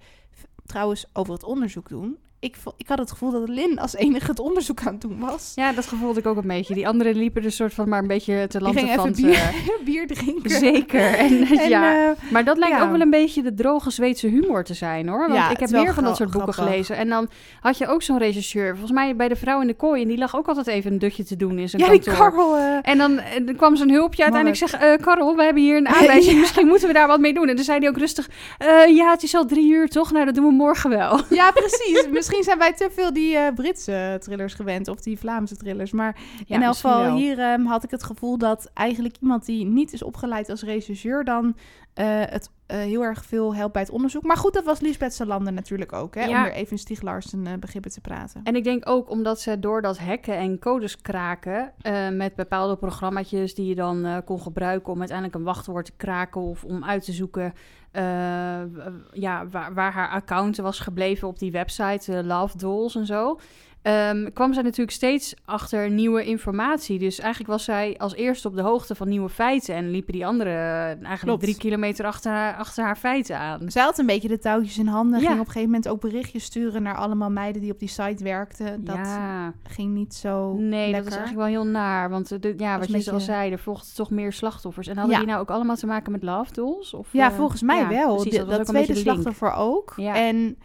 trouwens over het onderzoek doen. Ik, ik had het gevoel dat Lin als enige het onderzoek aan het doen was. Ja, dat gevoelde ik ook een beetje. Die anderen liepen er soort van maar een beetje te land vanten. bier, bier drinken. Zeker. En, En, ja. eh, Maar dat lijkt ja. ook wel een beetje de droge Zweedse humor te zijn, hoor. Want Ja, ik heb meer van dat soort boeken grappig. gelezen. En dan had je ook zo'n regisseur. Volgens mij bij de vrouw in de kooi. En die lag ook altijd even een dutje te doen in zijn ja, die kantoor. Karel. eh, En dan, eh, dan kwam zijn hulpje uiteindelijk zeggen... eh Karel, we hebben hier een aanwijzing. Misschien moeten we daar wat mee doen. En dan zei hij ook rustig... ja, het is al drie uur, toch? Nou, dat doen we morgen wel. Ja, precies. Misschien zijn wij te veel die eh, Britse thrillers gewend of die Vlaamse thrillers. Maar Ja, in elk geval hier ehm, had ik het gevoel dat eigenlijk iemand die niet is opgeleid als regisseur dan eh, het heel erg veel helpt bij het onderzoek. Maar goed, dat was Lisbeth Salander natuurlijk ook, hè, Ja. om weer even in Stieg Larsson eh, begrippen te praten. En ik denk ook omdat ze door dat hacken en codes kraken... eh, met bepaalde programmaatjes die je dan eh, kon gebruiken... om uiteindelijk een wachtwoord te kraken of om uit te zoeken... eh, ja, waar, waar haar account was gebleven op die website, eh, Love Dolls en zo... ehm, kwam zij natuurlijk steeds achter nieuwe informatie. Dus eigenlijk was zij als eerste op de hoogte van nieuwe feiten. En liepen die anderen eh, eigenlijk Klopt. drie kilometer achter haar, achter haar feiten aan. Zij had een beetje de touwtjes in handen. Ja. Ging op een gegeven moment ook berichtjes sturen naar allemaal meiden die op die site werkten. Dat ja, ging niet zo nee, dat is eigenlijk wel heel naar. Want eh, de, ja, wat je al beetje- zei, er volgden toch meer slachtoffers. En hadden Ja. die nou ook allemaal te maken met love dolls? Of, Ja, eh, volgens mij wel. precies, dat dat tweede slachtoffer ook. Ja. En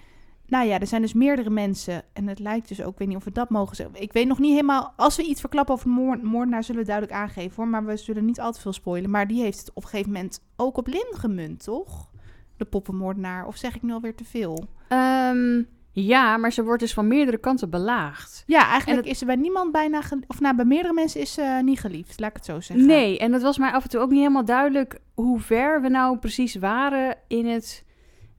nou ja, er zijn dus meerdere mensen. En het lijkt dus ook, ik weet niet of we dat mogen zeggen. Ik weet nog niet helemaal, als we iets verklappen over de moord, moordenaar, zullen we duidelijk aangeven hoor. Maar we zullen niet al te veel spoilen. Maar die heeft het op een gegeven moment ook op Lin gemunt, toch? De poppenmoordenaar. Of zeg ik nu alweer te veel? Ehm, ja, maar ze wordt dus van meerdere kanten belaagd. Ja, eigenlijk En is ze bij niemand bijna, of nou, bij meerdere mensen is ze niet geliefd, laat ik het zo zeggen. Nee, en het was mij af en toe ook niet helemaal duidelijk hoe ver we nou precies waren in het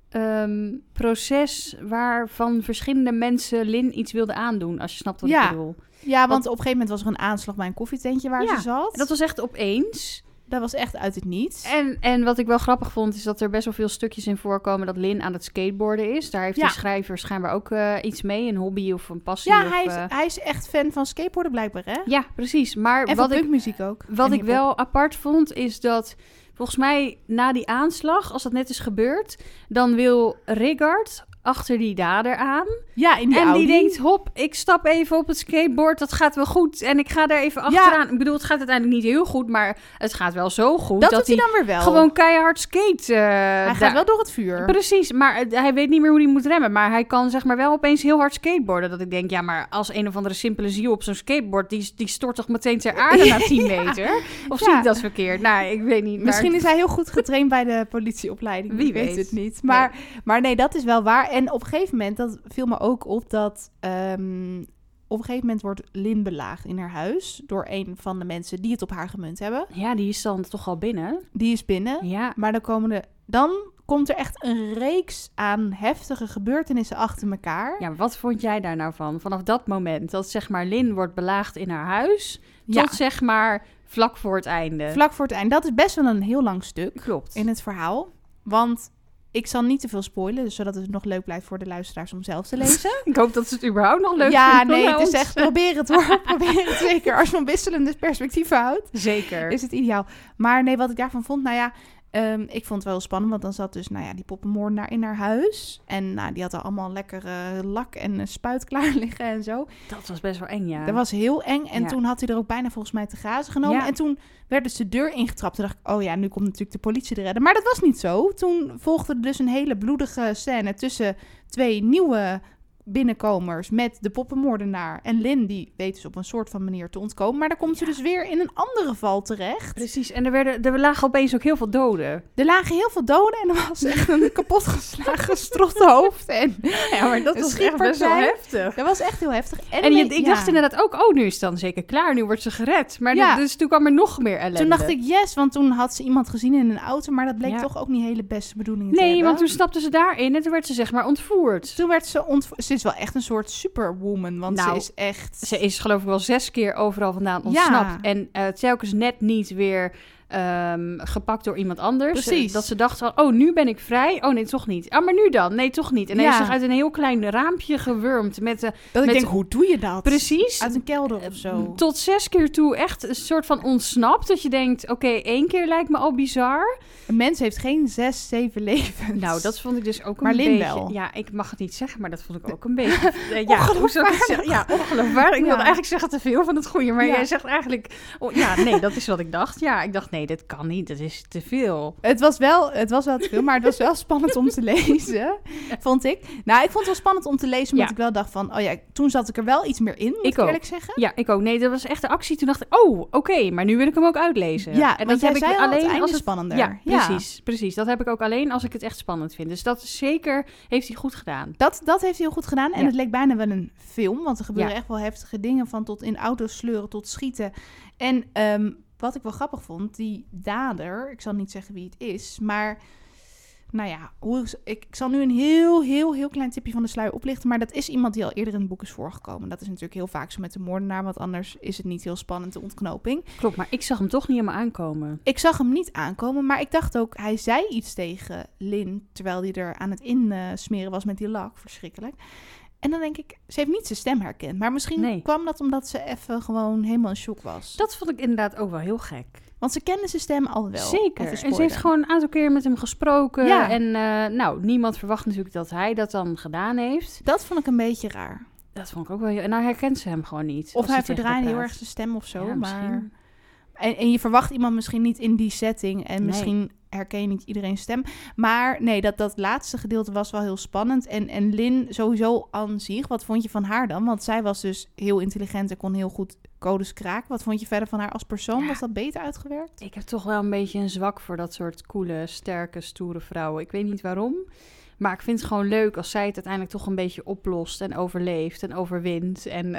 ehm, proces waarvan verschillende mensen Lin iets wilden aandoen, als je snapt wat Ja. ik bedoel. Ja, want Want- op een gegeven moment was er een aanslag bij een koffietentje waar Ja, ze zat. En dat was echt opeens. dat was echt uit het niets. En, en wat ik wel grappig vond, is dat er best wel veel stukjes in voorkomen dat Lin aan het skateboarden is. Daar heeft Ja. die schrijver schijnbaar ook eh, iets mee, een hobby of een passie. Ja, of, hij is, eh, hij is echt fan van skateboarden blijkbaar, hè? ja, precies. Maar En wat ik, punkmuziek ook. Wat ik wel apart vond, is dat volgens mij na die aanslag, als dat net is gebeurd, dan wil Rigard achter die dader aan. Ja, in die en Audi. die denkt, hop, ik stap even op het skateboard, dat gaat wel goed. En ik ga daar even achteraan. Ik bedoel, het gaat uiteindelijk niet heel goed, maar het gaat wel zo goed dat, dat, doet hij dan weer wel. gewoon keihard skate. eh, hij daar- gaat wel door het vuur. Precies, maar hij weet niet meer hoe hij moet remmen. Maar hij kan zeg maar wel opeens heel hard skateboarden. Dat ik denk, ja, maar als een of andere simpele ziel op zo'n skateboard... die, die stort toch meteen ter aarde na 10 meter? Of zie Ja. ik dat verkeerd? Nou, ik weet niet. maar- Misschien is hij heel goed getraind bij de politieopleiding. Wie weet. weet. het niet. Maar nee. maar nee, dat is wel waar. En op een gegeven moment, dat viel me ook op, dat ehm, op een gegeven moment wordt Lin belaagd in haar huis door een van de mensen die het op haar gemunt hebben. Ja, die is dan toch al binnen? Die is binnen. Ja. Maar dan komen de, dan komt er echt een reeks aan heftige gebeurtenissen achter elkaar. Ja, wat vond jij daar nou van? Vanaf dat moment dat zeg maar Lin wordt belaagd in haar huis... Ja. tot zeg maar vlak voor het einde. Vlak voor het eind. Dat is best wel een heel lang stuk. Klopt. in het verhaal. Want ik zal niet te veel spoilen, zodat het nog leuk blijft voor de luisteraars om zelf te lezen. Ik hoop dat ze het überhaupt nog leuk ja, vinden nee, bij het is echt, probeer het hoor. probeer het zeker. Als je van wisselende perspectieven houdt, Zeker. is het ideaal. Maar nee, wat ik daarvan vond, nou ja, ehm, ik vond het wel spannend, want dan zat dus, nou ja, die poppenmoordenaar in haar huis. En nou, die had er allemaal lekkere lak en een spuit klaar liggen en zo. Dat was best wel eng, ja. Dat was heel eng. En Ja. toen had hij er ook bijna volgens mij te grazen genomen. Ja. En toen werd dus de deur ingetrapt. Toen dacht ik, oh ja, nu komt natuurlijk de politie te redden. Maar dat was niet zo. Toen volgde er dus een hele bloedige scène tussen twee nieuwe binnenkomers met de poppenmoordenaar. En Lin, die weet dus op een soort van manier te ontkomen. Maar dan komt ze dus weer in een andere val terecht. Precies, en er, werden, er lagen opeens ook heel veel doden. Er lagen heel veel doden en er was echt een kapotgeslagen strothoofd. En Ja, maar dat was echt best wel heftig. dat was echt heel heftig. En, En je- nee, ik ja. dacht inderdaad ook, oh, nu is het dan zeker klaar. Nu wordt ze gered. Maar Ja. dus toen kwam er nog meer ellende. Toen dacht ik yes, want toen had ze iemand gezien in een auto, maar dat bleek Ja. toch ook niet hele beste bedoelingen te Nee, hebben. want toen stapte ze daarin en toen werd ze zeg maar ontvoerd. Toen werd ze ontvoerd. Is wel echt een soort superwoman, want Nou, ze is echt... Ze is geloof ik wel zes keer overal vandaan Ja. ontsnapt. En eh, telkens net niet weer ehm, gepakt door iemand anders. Precies. Eh, Dat ze dacht van, oh, nu ben ik vrij. Oh nee, toch niet. Ah, maar nu dan? Nee, toch niet. En Ja. heeft zich uit een heel klein raampje gewurmd. Met, de dat ik met- denk, hoe doe je dat? precies. Uit een kelder of zo. Tot zes keer toe echt een soort van ontsnapt. Dat je denkt, oké, één keer lijkt me al bizar. Een mens heeft geen zes, zeven levens. Nou, dat vond ik dus ook een Maar Lin beetje... wel. Ja, ik mag het niet zeggen, maar dat vond ik ook een beetje... eh, ja, hoe zou ik het Ongeloofwaardig. zeggen? Ja, ongeloofwaardig. Ik Ja. wilde eigenlijk zeggen te veel van het goede, maar Ja. jij zegt eigenlijk... Oh, ja, nee, dat is wat ik dacht. Ja, ik dacht, nee, dit kan niet. Dat is te veel. Het was, wel, het was wel te veel, maar het was wel spannend om te lezen, vond ik. Nou, ik vond het wel spannend om te lezen, omdat Ja. ik wel dacht van... Oh ja, toen zat ik er wel iets meer in, moet ik, Ik ook. eerlijk zeggen. Ja, ik ook. Nee, dat was echt de actie. Toen dacht ik, oh, oké, maar nu wil ik hem ook uitlezen. Ja, en dat heb ik al, het alleen als het spannender. Ja, Ja. precies, precies. Dat heb ik ook alleen als ik het echt spannend vind. Dus dat zeker heeft hij goed gedaan. Dat, dat heeft hij heel goed gedaan. En Ja. het leek bijna wel een film. Want er gebeuren echt wel heftige dingen. Van tot in auto's sleuren tot schieten. En ehm, wat ik wel grappig vond. Die dader. Ik zal niet zeggen wie het is. Maar nou ja. Hoe, ik, ik zal nu een heel, heel, heel klein tipje van de sluier oplichten. Maar dat is iemand die al eerder in het boek is voorgekomen. Dat is natuurlijk heel vaak zo met de moordenaar. Want anders is het niet heel spannend, de ontknoping. Klopt, maar ik zag hem toch niet helemaal aankomen. Ik zag hem niet aankomen, maar ik dacht ook, hij zei iets tegen Lin terwijl hij er aan het insmeren was met die lak. Verschrikkelijk. En dan denk ik, ze heeft niet zijn stem herkend. Maar misschien Nee. kwam dat omdat ze even gewoon helemaal in shock was. Dat vond ik inderdaad ook wel heel gek. Want ze kende zijn stem al wel. Zeker. En ze heeft gewoon een aantal keer met hem gesproken. Ja. En eh, nou, niemand verwacht natuurlijk dat hij dat dan gedaan heeft. Dat vond ik een beetje raar. Dat vond ik ook wel heel... En nou herkent ze hem gewoon niet. Of hij verdraaide heel erg zijn stem of zo. Ja, maar... En, en je verwacht iemand misschien niet in die setting. En Nee. misschien herken niet iedereen's stem. Maar nee, dat, dat laatste gedeelte was wel heel spannend. En, en Lin sowieso aan zich. Wat vond je van haar dan? Want zij was dus heel intelligent en kon heel goed codes kraken. Wat vond je verder van haar als persoon? Ja. Was dat beter uitgewerkt? Ik heb toch wel een beetje een zwak voor dat soort coole, sterke, stoere vrouwen. Ik weet niet waarom. Maar ik vind het gewoon leuk als zij het uiteindelijk toch een beetje oplost en overleeft en overwint. En,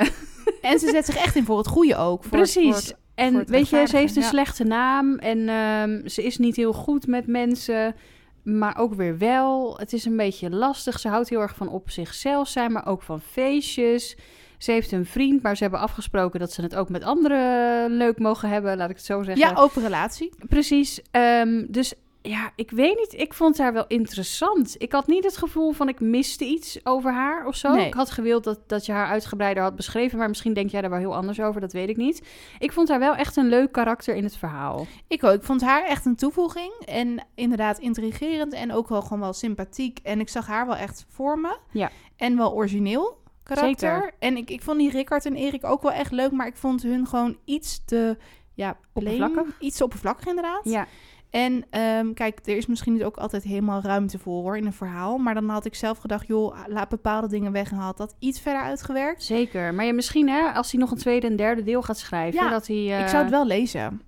En ze zet zich echt in voor het goede ook. Voor het- Precies. voor het- en weet je, ze heeft een ja. slechte naam en ehm, ze is niet heel goed met mensen, maar ook weer wel. Het is een beetje lastig. Ze houdt heel erg van op zichzelf zijn, maar ook van feestjes. Ze heeft een vriend, maar ze hebben afgesproken dat ze het ook met anderen leuk mogen hebben, laat ik het zo zeggen. ja, open relatie. Precies. Ehm, dus ja, ik weet niet. Ik vond haar wel interessant. Ik had niet het gevoel van ik miste iets over haar of zo. Nee. Ik had gewild dat, dat je haar uitgebreider had beschreven. Maar misschien denk jij daar wel heel anders over. Dat weet ik niet. Ik vond haar wel echt een leuk karakter in het verhaal. Ik ook. Ik vond haar echt een toevoeging. En inderdaad intrigerend. En ook wel gewoon wel sympathiek. En ik zag haar wel echt voor me. Ja. En wel origineel karakter. Zeker. En ik, ik vond die Rickard en Erik ook wel echt leuk. Maar ik vond hun gewoon iets te... Ja, plain. Oppervlakkig? Iets te oppervlakkig inderdaad. Ja, En ehm, kijk, er is misschien niet ook altijd helemaal ruimte voor hoor in een verhaal. Maar dan had ik zelf gedacht, joh, laat bepaalde dingen weg en had dat iets verder uitgewerkt. zeker. Maar ja, misschien hè, als hij nog een tweede en derde deel gaat schrijven. Ja, dat hij, eh, Ik zou het wel lezen.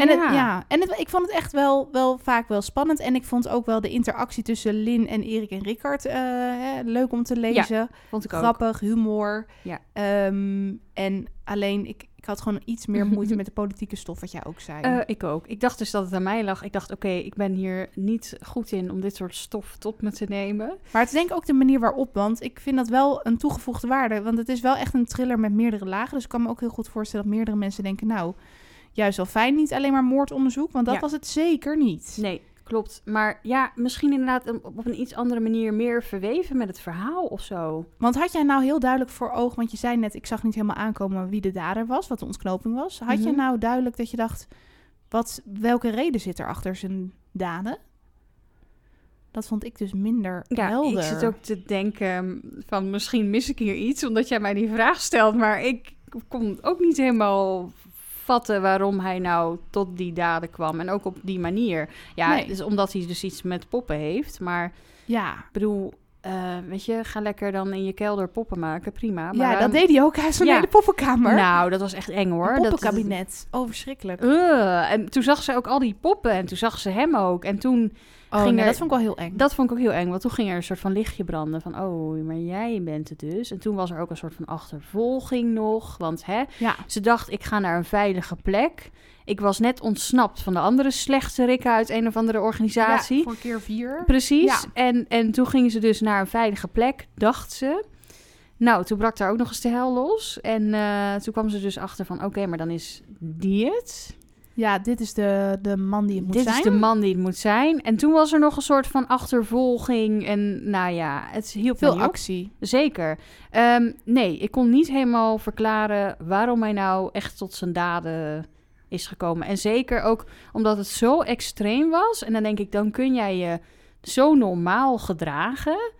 En, het, ja. en het, ik vond het echt wel, wel vaak wel spannend. En ik vond ook wel de interactie tussen Lin en Erik en Rickard eh, hè, leuk om te lezen. vond ik ook. Grappig, humor. Ja. Ehm, en alleen, ik, ik had gewoon iets meer moeite met de politieke stof, wat jij ook zei. Eh, ik ook. Ik dacht dus dat het aan mij lag. Ik dacht, oké, ik ben hier niet goed in om dit soort stof tot me te nemen. maar het is denk ik ook de manier waarop, want ik vind dat wel een toegevoegde waarde. Want het is wel echt een thriller met meerdere lagen. Dus ik kan me ook heel goed voorstellen dat meerdere mensen denken, nou, juist wel fijn, niet alleen maar moordonderzoek. Want dat Ja. was het zeker niet. Nee, klopt. Maar ja, misschien inderdaad op een iets andere manier meer verweven met het verhaal of zo. Want had jij nou heel duidelijk voor ogen, want je zei net, ik zag niet helemaal aankomen wie de dader was, wat de ontknoping was. Had je Mhm. nou duidelijk dat je dacht, wat, welke reden zit er achter zijn daden? Dat vond ik dus minder Ja, helder. ik zit ook te denken van misschien mis ik hier iets omdat jij mij die vraag stelt. Maar ik kon ook niet helemaal vatten waarom hij nou tot die daden kwam. En ook op die manier. Ja, Nee. is omdat hij dus iets met poppen heeft. Maar Ja, ik bedoel, eh, weet je, ga lekker dan in je kelder poppen maken. Prima. Maar ja dat deed hij ook. Hij zo'n Ja. hele poppenkamer. Nou, dat was echt eng hoor. Een Dat- poppenkabinet. Oh, verschrikkelijk. Uh, en toen zag ze ook al die poppen en toen zag ze hem ook. En toen, Oh, ging nee, er- dat vond ik wel heel eng. dat vond ik ook heel eng, want toen ging er een soort van lichtje branden van, oh, maar jij bent het dus. En toen was er ook een soort van achtervolging nog, want hè, Ja, ze dacht, ik ga naar een veilige plek. Ik was net ontsnapt van de andere slechte rikken uit een of andere organisatie. ja, voor keer vier. Precies. Ja. En, en toen gingen ze dus naar een veilige plek, dacht ze. Nou, toen brak daar ook nog eens de hel los. En eh, toen kwam ze dus achter van, oké, maar dan is die het. Ja, dit is de, de man die het moet Dit zijn. is de man die het moet zijn. En toen was er nog een soort van achtervolging. En nou ja, het hielp Veel op. actie. Zeker. Ehm, nee, ik kon niet helemaal verklaren waarom hij nou echt tot zijn daden is gekomen. En zeker ook omdat het zo extreem was. En dan denk ik, dan kun jij je zo normaal gedragen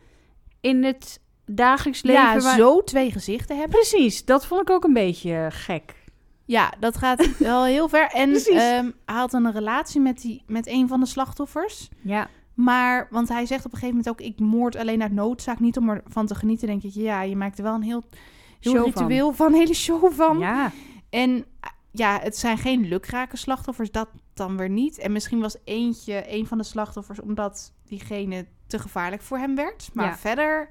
in het dagelijks leven. Ja, waar- zo twee gezichten hebben. Precies, dat vond ik ook een beetje gek. Ja, dat gaat wel heel ver. En ehm, hij had een relatie met, die, met een van de slachtoffers. Ja, Maar, want hij zegt op een gegeven moment ook... ik moord alleen uit noodzaak, niet om ervan te genieten. denk ik, ja, je maakt er wel een heel, heel Show van. ritueel van. hele show van. ja. En ja, het zijn geen lukrake slachtoffers, dat dan weer niet. En misschien was eentje een van de slachtoffers... omdat diegene te gevaarlijk voor hem werd. Maar Ja. verder...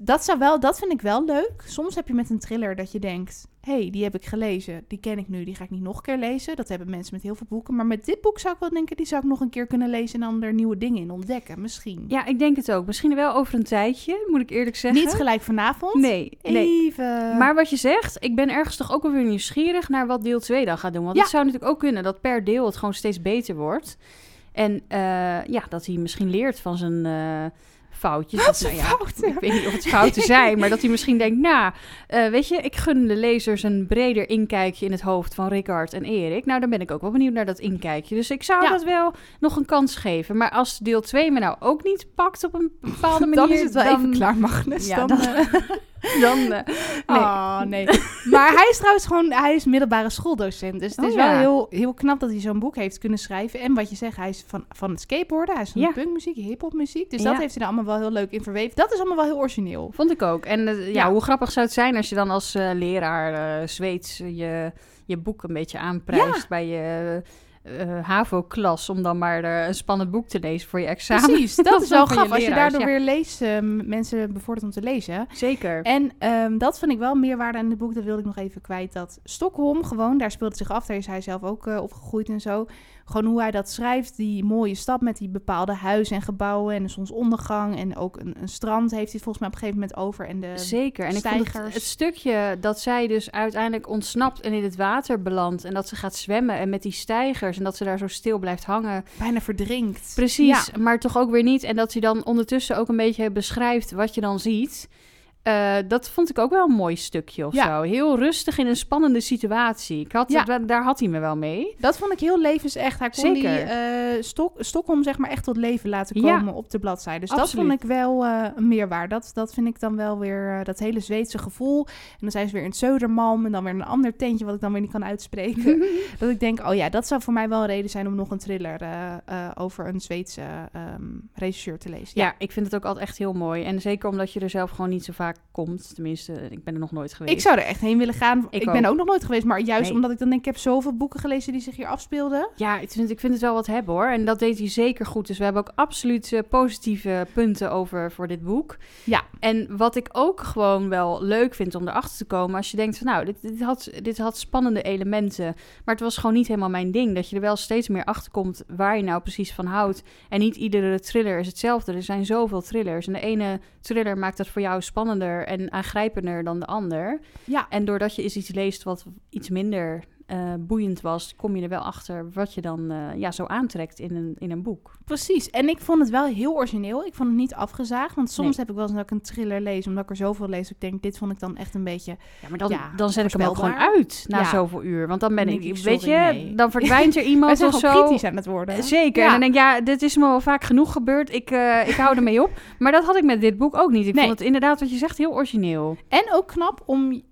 Dat, zou wel, dat vind ik wel leuk. Soms heb je met een thriller dat je denkt... hey, die heb ik gelezen, die ken ik nu, die ga ik niet nog een keer lezen. Dat hebben mensen met heel veel boeken. Maar met dit boek zou ik wel denken... die zou ik nog een keer kunnen lezen... en dan er nieuwe dingen in ontdekken, misschien. ja, ik denk het ook. Misschien wel over een tijdje, moet ik eerlijk zeggen. Niet gelijk vanavond. Nee, nee. Even... Maar wat je zegt, ik ben ergens toch ook wel weer nieuwsgierig naar wat deel 2 dan gaat doen. Want Ja. het zou natuurlijk ook kunnen dat per deel het gewoon steeds beter wordt. En eh, ja, dat hij misschien leert van zijn, eh, foutjes. Wat een nou ja, fouten? Ik weet niet of het fouten zijn, maar dat hij misschien denkt... Nou, eh, weet je, ik gun de lezers een breder inkijkje in het hoofd van Rickard en Erik. Nou, dan ben ik ook wel benieuwd naar dat inkijkje. Dus ik zou Ja. dat wel nog een kans geven. Maar als deel 2 me nou ook niet pakt op een bepaalde manier... Dan is het wel dan, even klaar, Magnus. Ja, dan, dan- eh, Dan, eh, nee. Oh, nee. maar hij is trouwens gewoon, hij is middelbare schooldocent. Dus het is Oh, wel heel, heel knap dat hij zo'n boek heeft kunnen schrijven. En wat je zegt, hij is van, van het skateboarden, hij is van Ja. punkmuziek, hiphopmuziek. Dus Ja. dat heeft hij er allemaal wel heel leuk in verweven. Dat is allemaal wel heel origineel. Vond ik ook. En eh, ja, hoe grappig zou het zijn als je dan als eh, leraar Zweeds je, je boek een beetje aanprijst bij je eh, HAVO-klas... om dan maar een spannend boek te lezen voor je examen. Precies, dat is wel gaaf. Als je daardoor ja. weer leest, eh, mensen bevordert om te lezen. Zeker. En ehm, dat vind ik wel meerwaarde aan het boek. Dat wilde ik nog even kwijt. Dat Stockholm gewoon, daar speelt het zich af. Daar is hij zelf ook eh, opgegroeid en zo. Gewoon hoe hij dat schrijft. Die mooie stad met die bepaalde huizen en gebouwen. En de zonsondergang. En ook een, een strand heeft hij volgens mij op een gegeven moment over. En de Zeker. En ik vond het, het stukje dat zij dus uiteindelijk ontsnapt en in het water belandt... en dat ze gaat zwemmen en met die stijgers... en dat ze daar zo stil blijft hangen... bijna verdrinkt. Precies, maar toch ook weer niet. En dat hij dan ondertussen ook een beetje beschrijft wat je dan ziet. Eh, dat vond ik ook wel een mooi stukje of Ja. zo. Heel rustig in een spannende situatie. Ik had, Ja. da- daar had hij me wel mee. Dat vond ik heel levensecht. Hij kon Zeker. die eh, Stok Stockholm zeg maar echt tot leven laten Ja. komen op de bladzijde. Dus Absoluut. dat vond ik wel eh, een meerwaarde. Dat, dat vind ik dan wel weer dat hele Zweedse gevoel. En dan zijn ze weer in Södermalm en dan weer een ander tentje wat ik dan weer niet kan uitspreken. dat ik denk, oh ja, dat zou voor mij wel een reden zijn om nog een thriller over een Zweedse ehm regisseur te lezen. Ja, ik vind het ook altijd echt heel mooi. En zeker omdat je er zelf gewoon niet zo vaak komt. Tenminste, ik ben er nog nooit geweest. Ik zou er echt heen willen gaan. Ik, Ik ben ook. nog nooit geweest, maar juist Nee. omdat ik dan denk, ik heb zoveel boeken gelezen die zich hier afspeelden. Ja, ik vind, ik vind het wel wat hebben hoor. En dat deed hij zeker goed. Dus we hebben ook absoluut eh, positieve punten over voor dit boek. Ja. En wat ik ook gewoon wel leuk vind om erachter te komen... als je denkt van nou, dit, dit, had, dit had spannende elementen... maar het was gewoon niet helemaal mijn ding. Dat je er wel steeds meer achter komt waar je nou precies van houdt. En niet iedere thriller is hetzelfde. Er zijn zoveel thrillers. En de ene thriller maakt dat voor jou spannender en aangrijpender dan de ander. Ja, En doordat je eens iets leest wat iets minder eh, boeiend was, kom je er wel achter wat je dan eh, ja, zo aantrekt in een, in een boek. Precies. En ik vond het wel heel origineel. Ik vond het niet afgezaagd. Want soms Nee. heb ik wel eens dat ik een thriller lees, omdat ik er zoveel lees. Ik denk, dit vond ik dan echt een beetje... Ja, maar dan, Ja, dan zet ik hem ook gewoon uit na Ja. zoveel uur. Want dan ben ik, weet je, nee. dan verdwijnt er iemand of zo. kritisch aan het worden. Eh, Zeker. Ja. En dan denk ik, ja, dit is me wel vaak genoeg gebeurd. Ik, ik hou ermee op. Maar dat had ik met dit boek ook niet. Ik Nee. vond het inderdaad, wat je zegt, heel origineel. En ook knap om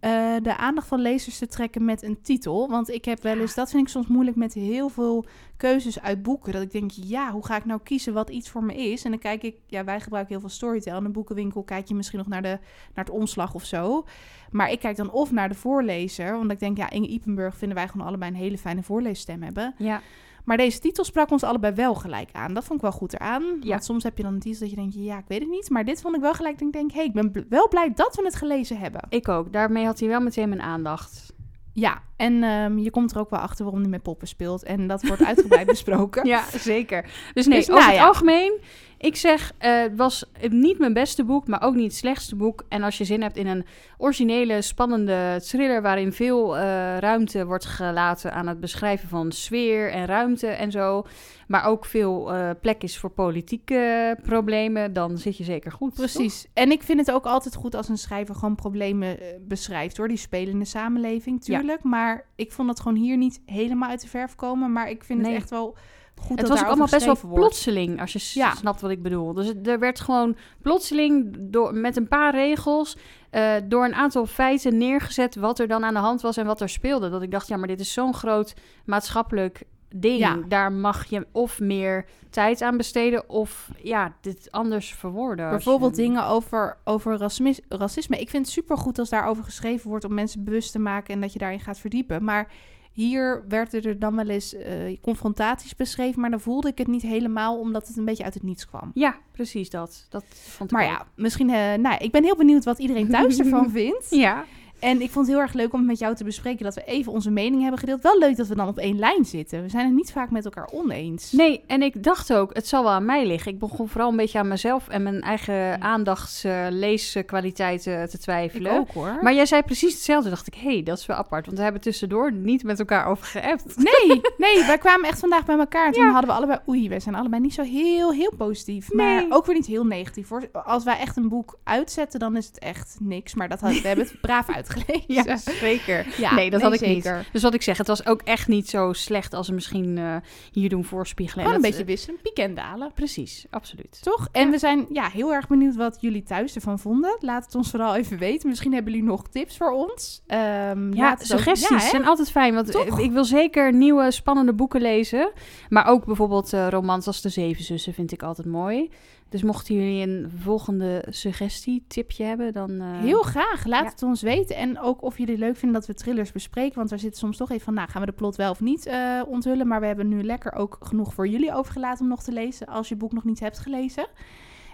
de aandacht van lezers te trekken met een titel. Want ik heb wel eens, dat vind ik soms moeilijk met heel veel keuzes uit boeken. Dat ik denk, ja, hoe ga ik nou kiezen wat iets voor me is? En dan kijk ik, ja, wij gebruiken heel veel Storytel. In een boekenwinkel kijk je misschien nog naar, de, naar het omslag of zo. Maar ik kijk dan of naar de voorlezer. Want ik denk, ja, Inge Ipenburg vinden wij gewoon allebei een hele fijne voorleesstem hebben. Ja. Maar deze titel sprak ons allebei wel gelijk aan. Dat vond ik wel goed eraan. Ja. Want soms heb je dan een titel dat je denkt, ja, ik weet het niet. Maar dit vond ik wel gelijk ik denk, hé, hey, ik ben wel blij dat we het gelezen hebben. Ik ook. Daarmee had hij wel meteen mijn aandacht. Ja, en ehm, je komt er ook wel achter waarom hij met poppen speelt. En dat wordt uitgebreid besproken. Ja, zeker. Dus nee, Dus, over nou het algemeen, ik zeg, eh, het was niet mijn beste boek, maar ook niet het slechtste boek. En als je zin hebt in een originele, spannende thriller waarin veel eh, ruimte wordt gelaten aan het beschrijven van sfeer en ruimte en zo, maar ook veel eh, plek is voor politieke problemen, dan zit je zeker goed. Precies. En ik vind het ook altijd goed als een schrijver gewoon problemen beschrijft, hoor. Die spelen in de samenleving, Ja. tuurlijk. Maar ik vond het gewoon hier niet helemaal uit de verf komen. Maar ik vind Nee. het echt wel goed Het was ook allemaal best wel wordt. plotseling, als je Ja. snapt wat ik bedoel. Dus er werd gewoon plotseling door, met een paar regels eh, door een aantal feiten neergezet wat er dan aan de hand was en wat er speelde. Dat ik dacht, ja, maar dit is zo'n groot maatschappelijk ding. Ja. Daar mag je of meer tijd aan besteden of ja, dit anders verwoorden. Bijvoorbeeld je- dingen over, over racisme, racisme. Ik vind het supergoed als daarover geschreven wordt om mensen bewust te maken en dat je daarin gaat verdiepen. Maar hier werden er dan wel eens eh, confrontaties beschreven, maar dan voelde ik het niet helemaal omdat het een beetje uit het niets kwam. Ja, precies dat. Dat vond ik Maar ook. ja, misschien, eh nou, ik ben heel benieuwd wat iedereen thuis ervan vindt. Ja, En ik vond het heel erg leuk om het met jou te bespreken dat we even onze mening hebben gedeeld. Wel leuk dat we dan op één lijn zitten. We zijn het niet vaak met elkaar oneens. Nee, en ik dacht ook, het zal wel aan mij liggen. Ik begon vooral een beetje aan mezelf en mijn eigen aandachtsleeskwaliteiten te ik twijfelen. ook hoor. Maar jij zei precies hetzelfde. dacht ik, hé, hey, dat is wel apart. Want we hebben tussendoor niet met elkaar over geappt. Nee, nee, wij kwamen echt vandaag bij elkaar. En toen Ja. hadden we allebei, oei, wij zijn allebei niet zo heel, heel positief. Maar ook weer niet heel negatief. Hoor. Als wij echt een boek uitzetten, dan is het echt niks. Maar dat had, we hebben het braaf uitgelezen. Ja, zeker. Ja, nee, dat had ik zeker. niet. Dus wat ik zeg, het was ook echt niet zo slecht als ze misschien eh, hier doen voorspiegelen. En Gewoon een beetje wisselen, piek en dalen. Precies, absoluut. Toch? En we zijn ja, heel erg benieuwd wat jullie thuis ervan vonden. Laat het ons vooral even weten. Misschien hebben jullie nog tips voor ons. Ehm, Ja, suggesties Ja, zijn altijd fijn. Want Toch? ik wil zeker nieuwe spannende boeken lezen. Maar ook bijvoorbeeld eh, romans als De Zeven Zussen vind ik altijd mooi. Dus mochten jullie een volgende suggestie, tipje hebben, dan... eh, Heel graag. Laat ja. het ons weten. En ook of jullie leuk vinden dat we thrillers bespreken. Want daar zit soms toch even van, nou gaan we de plot wel of niet eh, onthullen. Maar we hebben nu lekker ook genoeg voor jullie overgelaten om nog te lezen. Als je het boek nog niet hebt gelezen.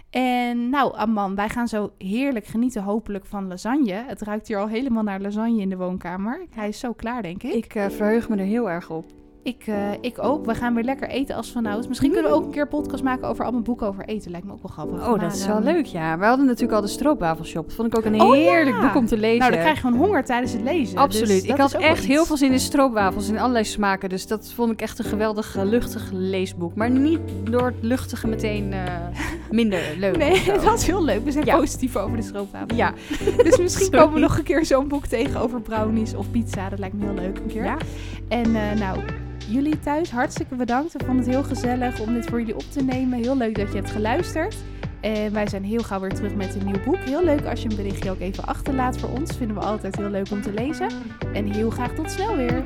En nou, Amman, wij gaan zo heerlijk genieten hopelijk van lasagne. Het ruikt hier al helemaal naar lasagne in de woonkamer. Hij is zo klaar, denk ik. Ik eh, verheug me er heel erg op. Ik, eh, ik ook. We gaan weer lekker eten als vanouds. Misschien kunnen we ook een keer een podcast maken over allemaal boeken over eten. Lijkt me ook wel grappig. Oh, dat Maar, is wel ehm, leuk, ja. We hadden natuurlijk al de stroopwafelshop. Dat vond ik ook een Oh, heerlijk ja. boek om te lezen. Nou, dan krijg je gewoon honger tijdens het lezen. Absoluut. Dus ik dat had echt heel veel zin in stroopwafels in allerlei smaken. Dus dat vond ik echt een geweldig eh, luchtig leesboek. Maar niet door het luchtige meteen eh, minder leuk. Nee, het was heel leuk. We zijn Ja. positief over de stroopwafel. Ja. Dus misschien komen we nog een keer zo'n boek tegen over brownies of pizza. Dat lijkt me heel leuk een keer. ja. En nou, jullie thuis, hartstikke bedankt. We vonden het heel gezellig om dit voor jullie op te nemen. Heel leuk dat je hebt geluisterd. En wij zijn heel gauw weer terug met een nieuw boek. Heel leuk als je een berichtje ook even achterlaat voor ons. Vinden we altijd heel leuk om te lezen. En heel graag tot snel weer.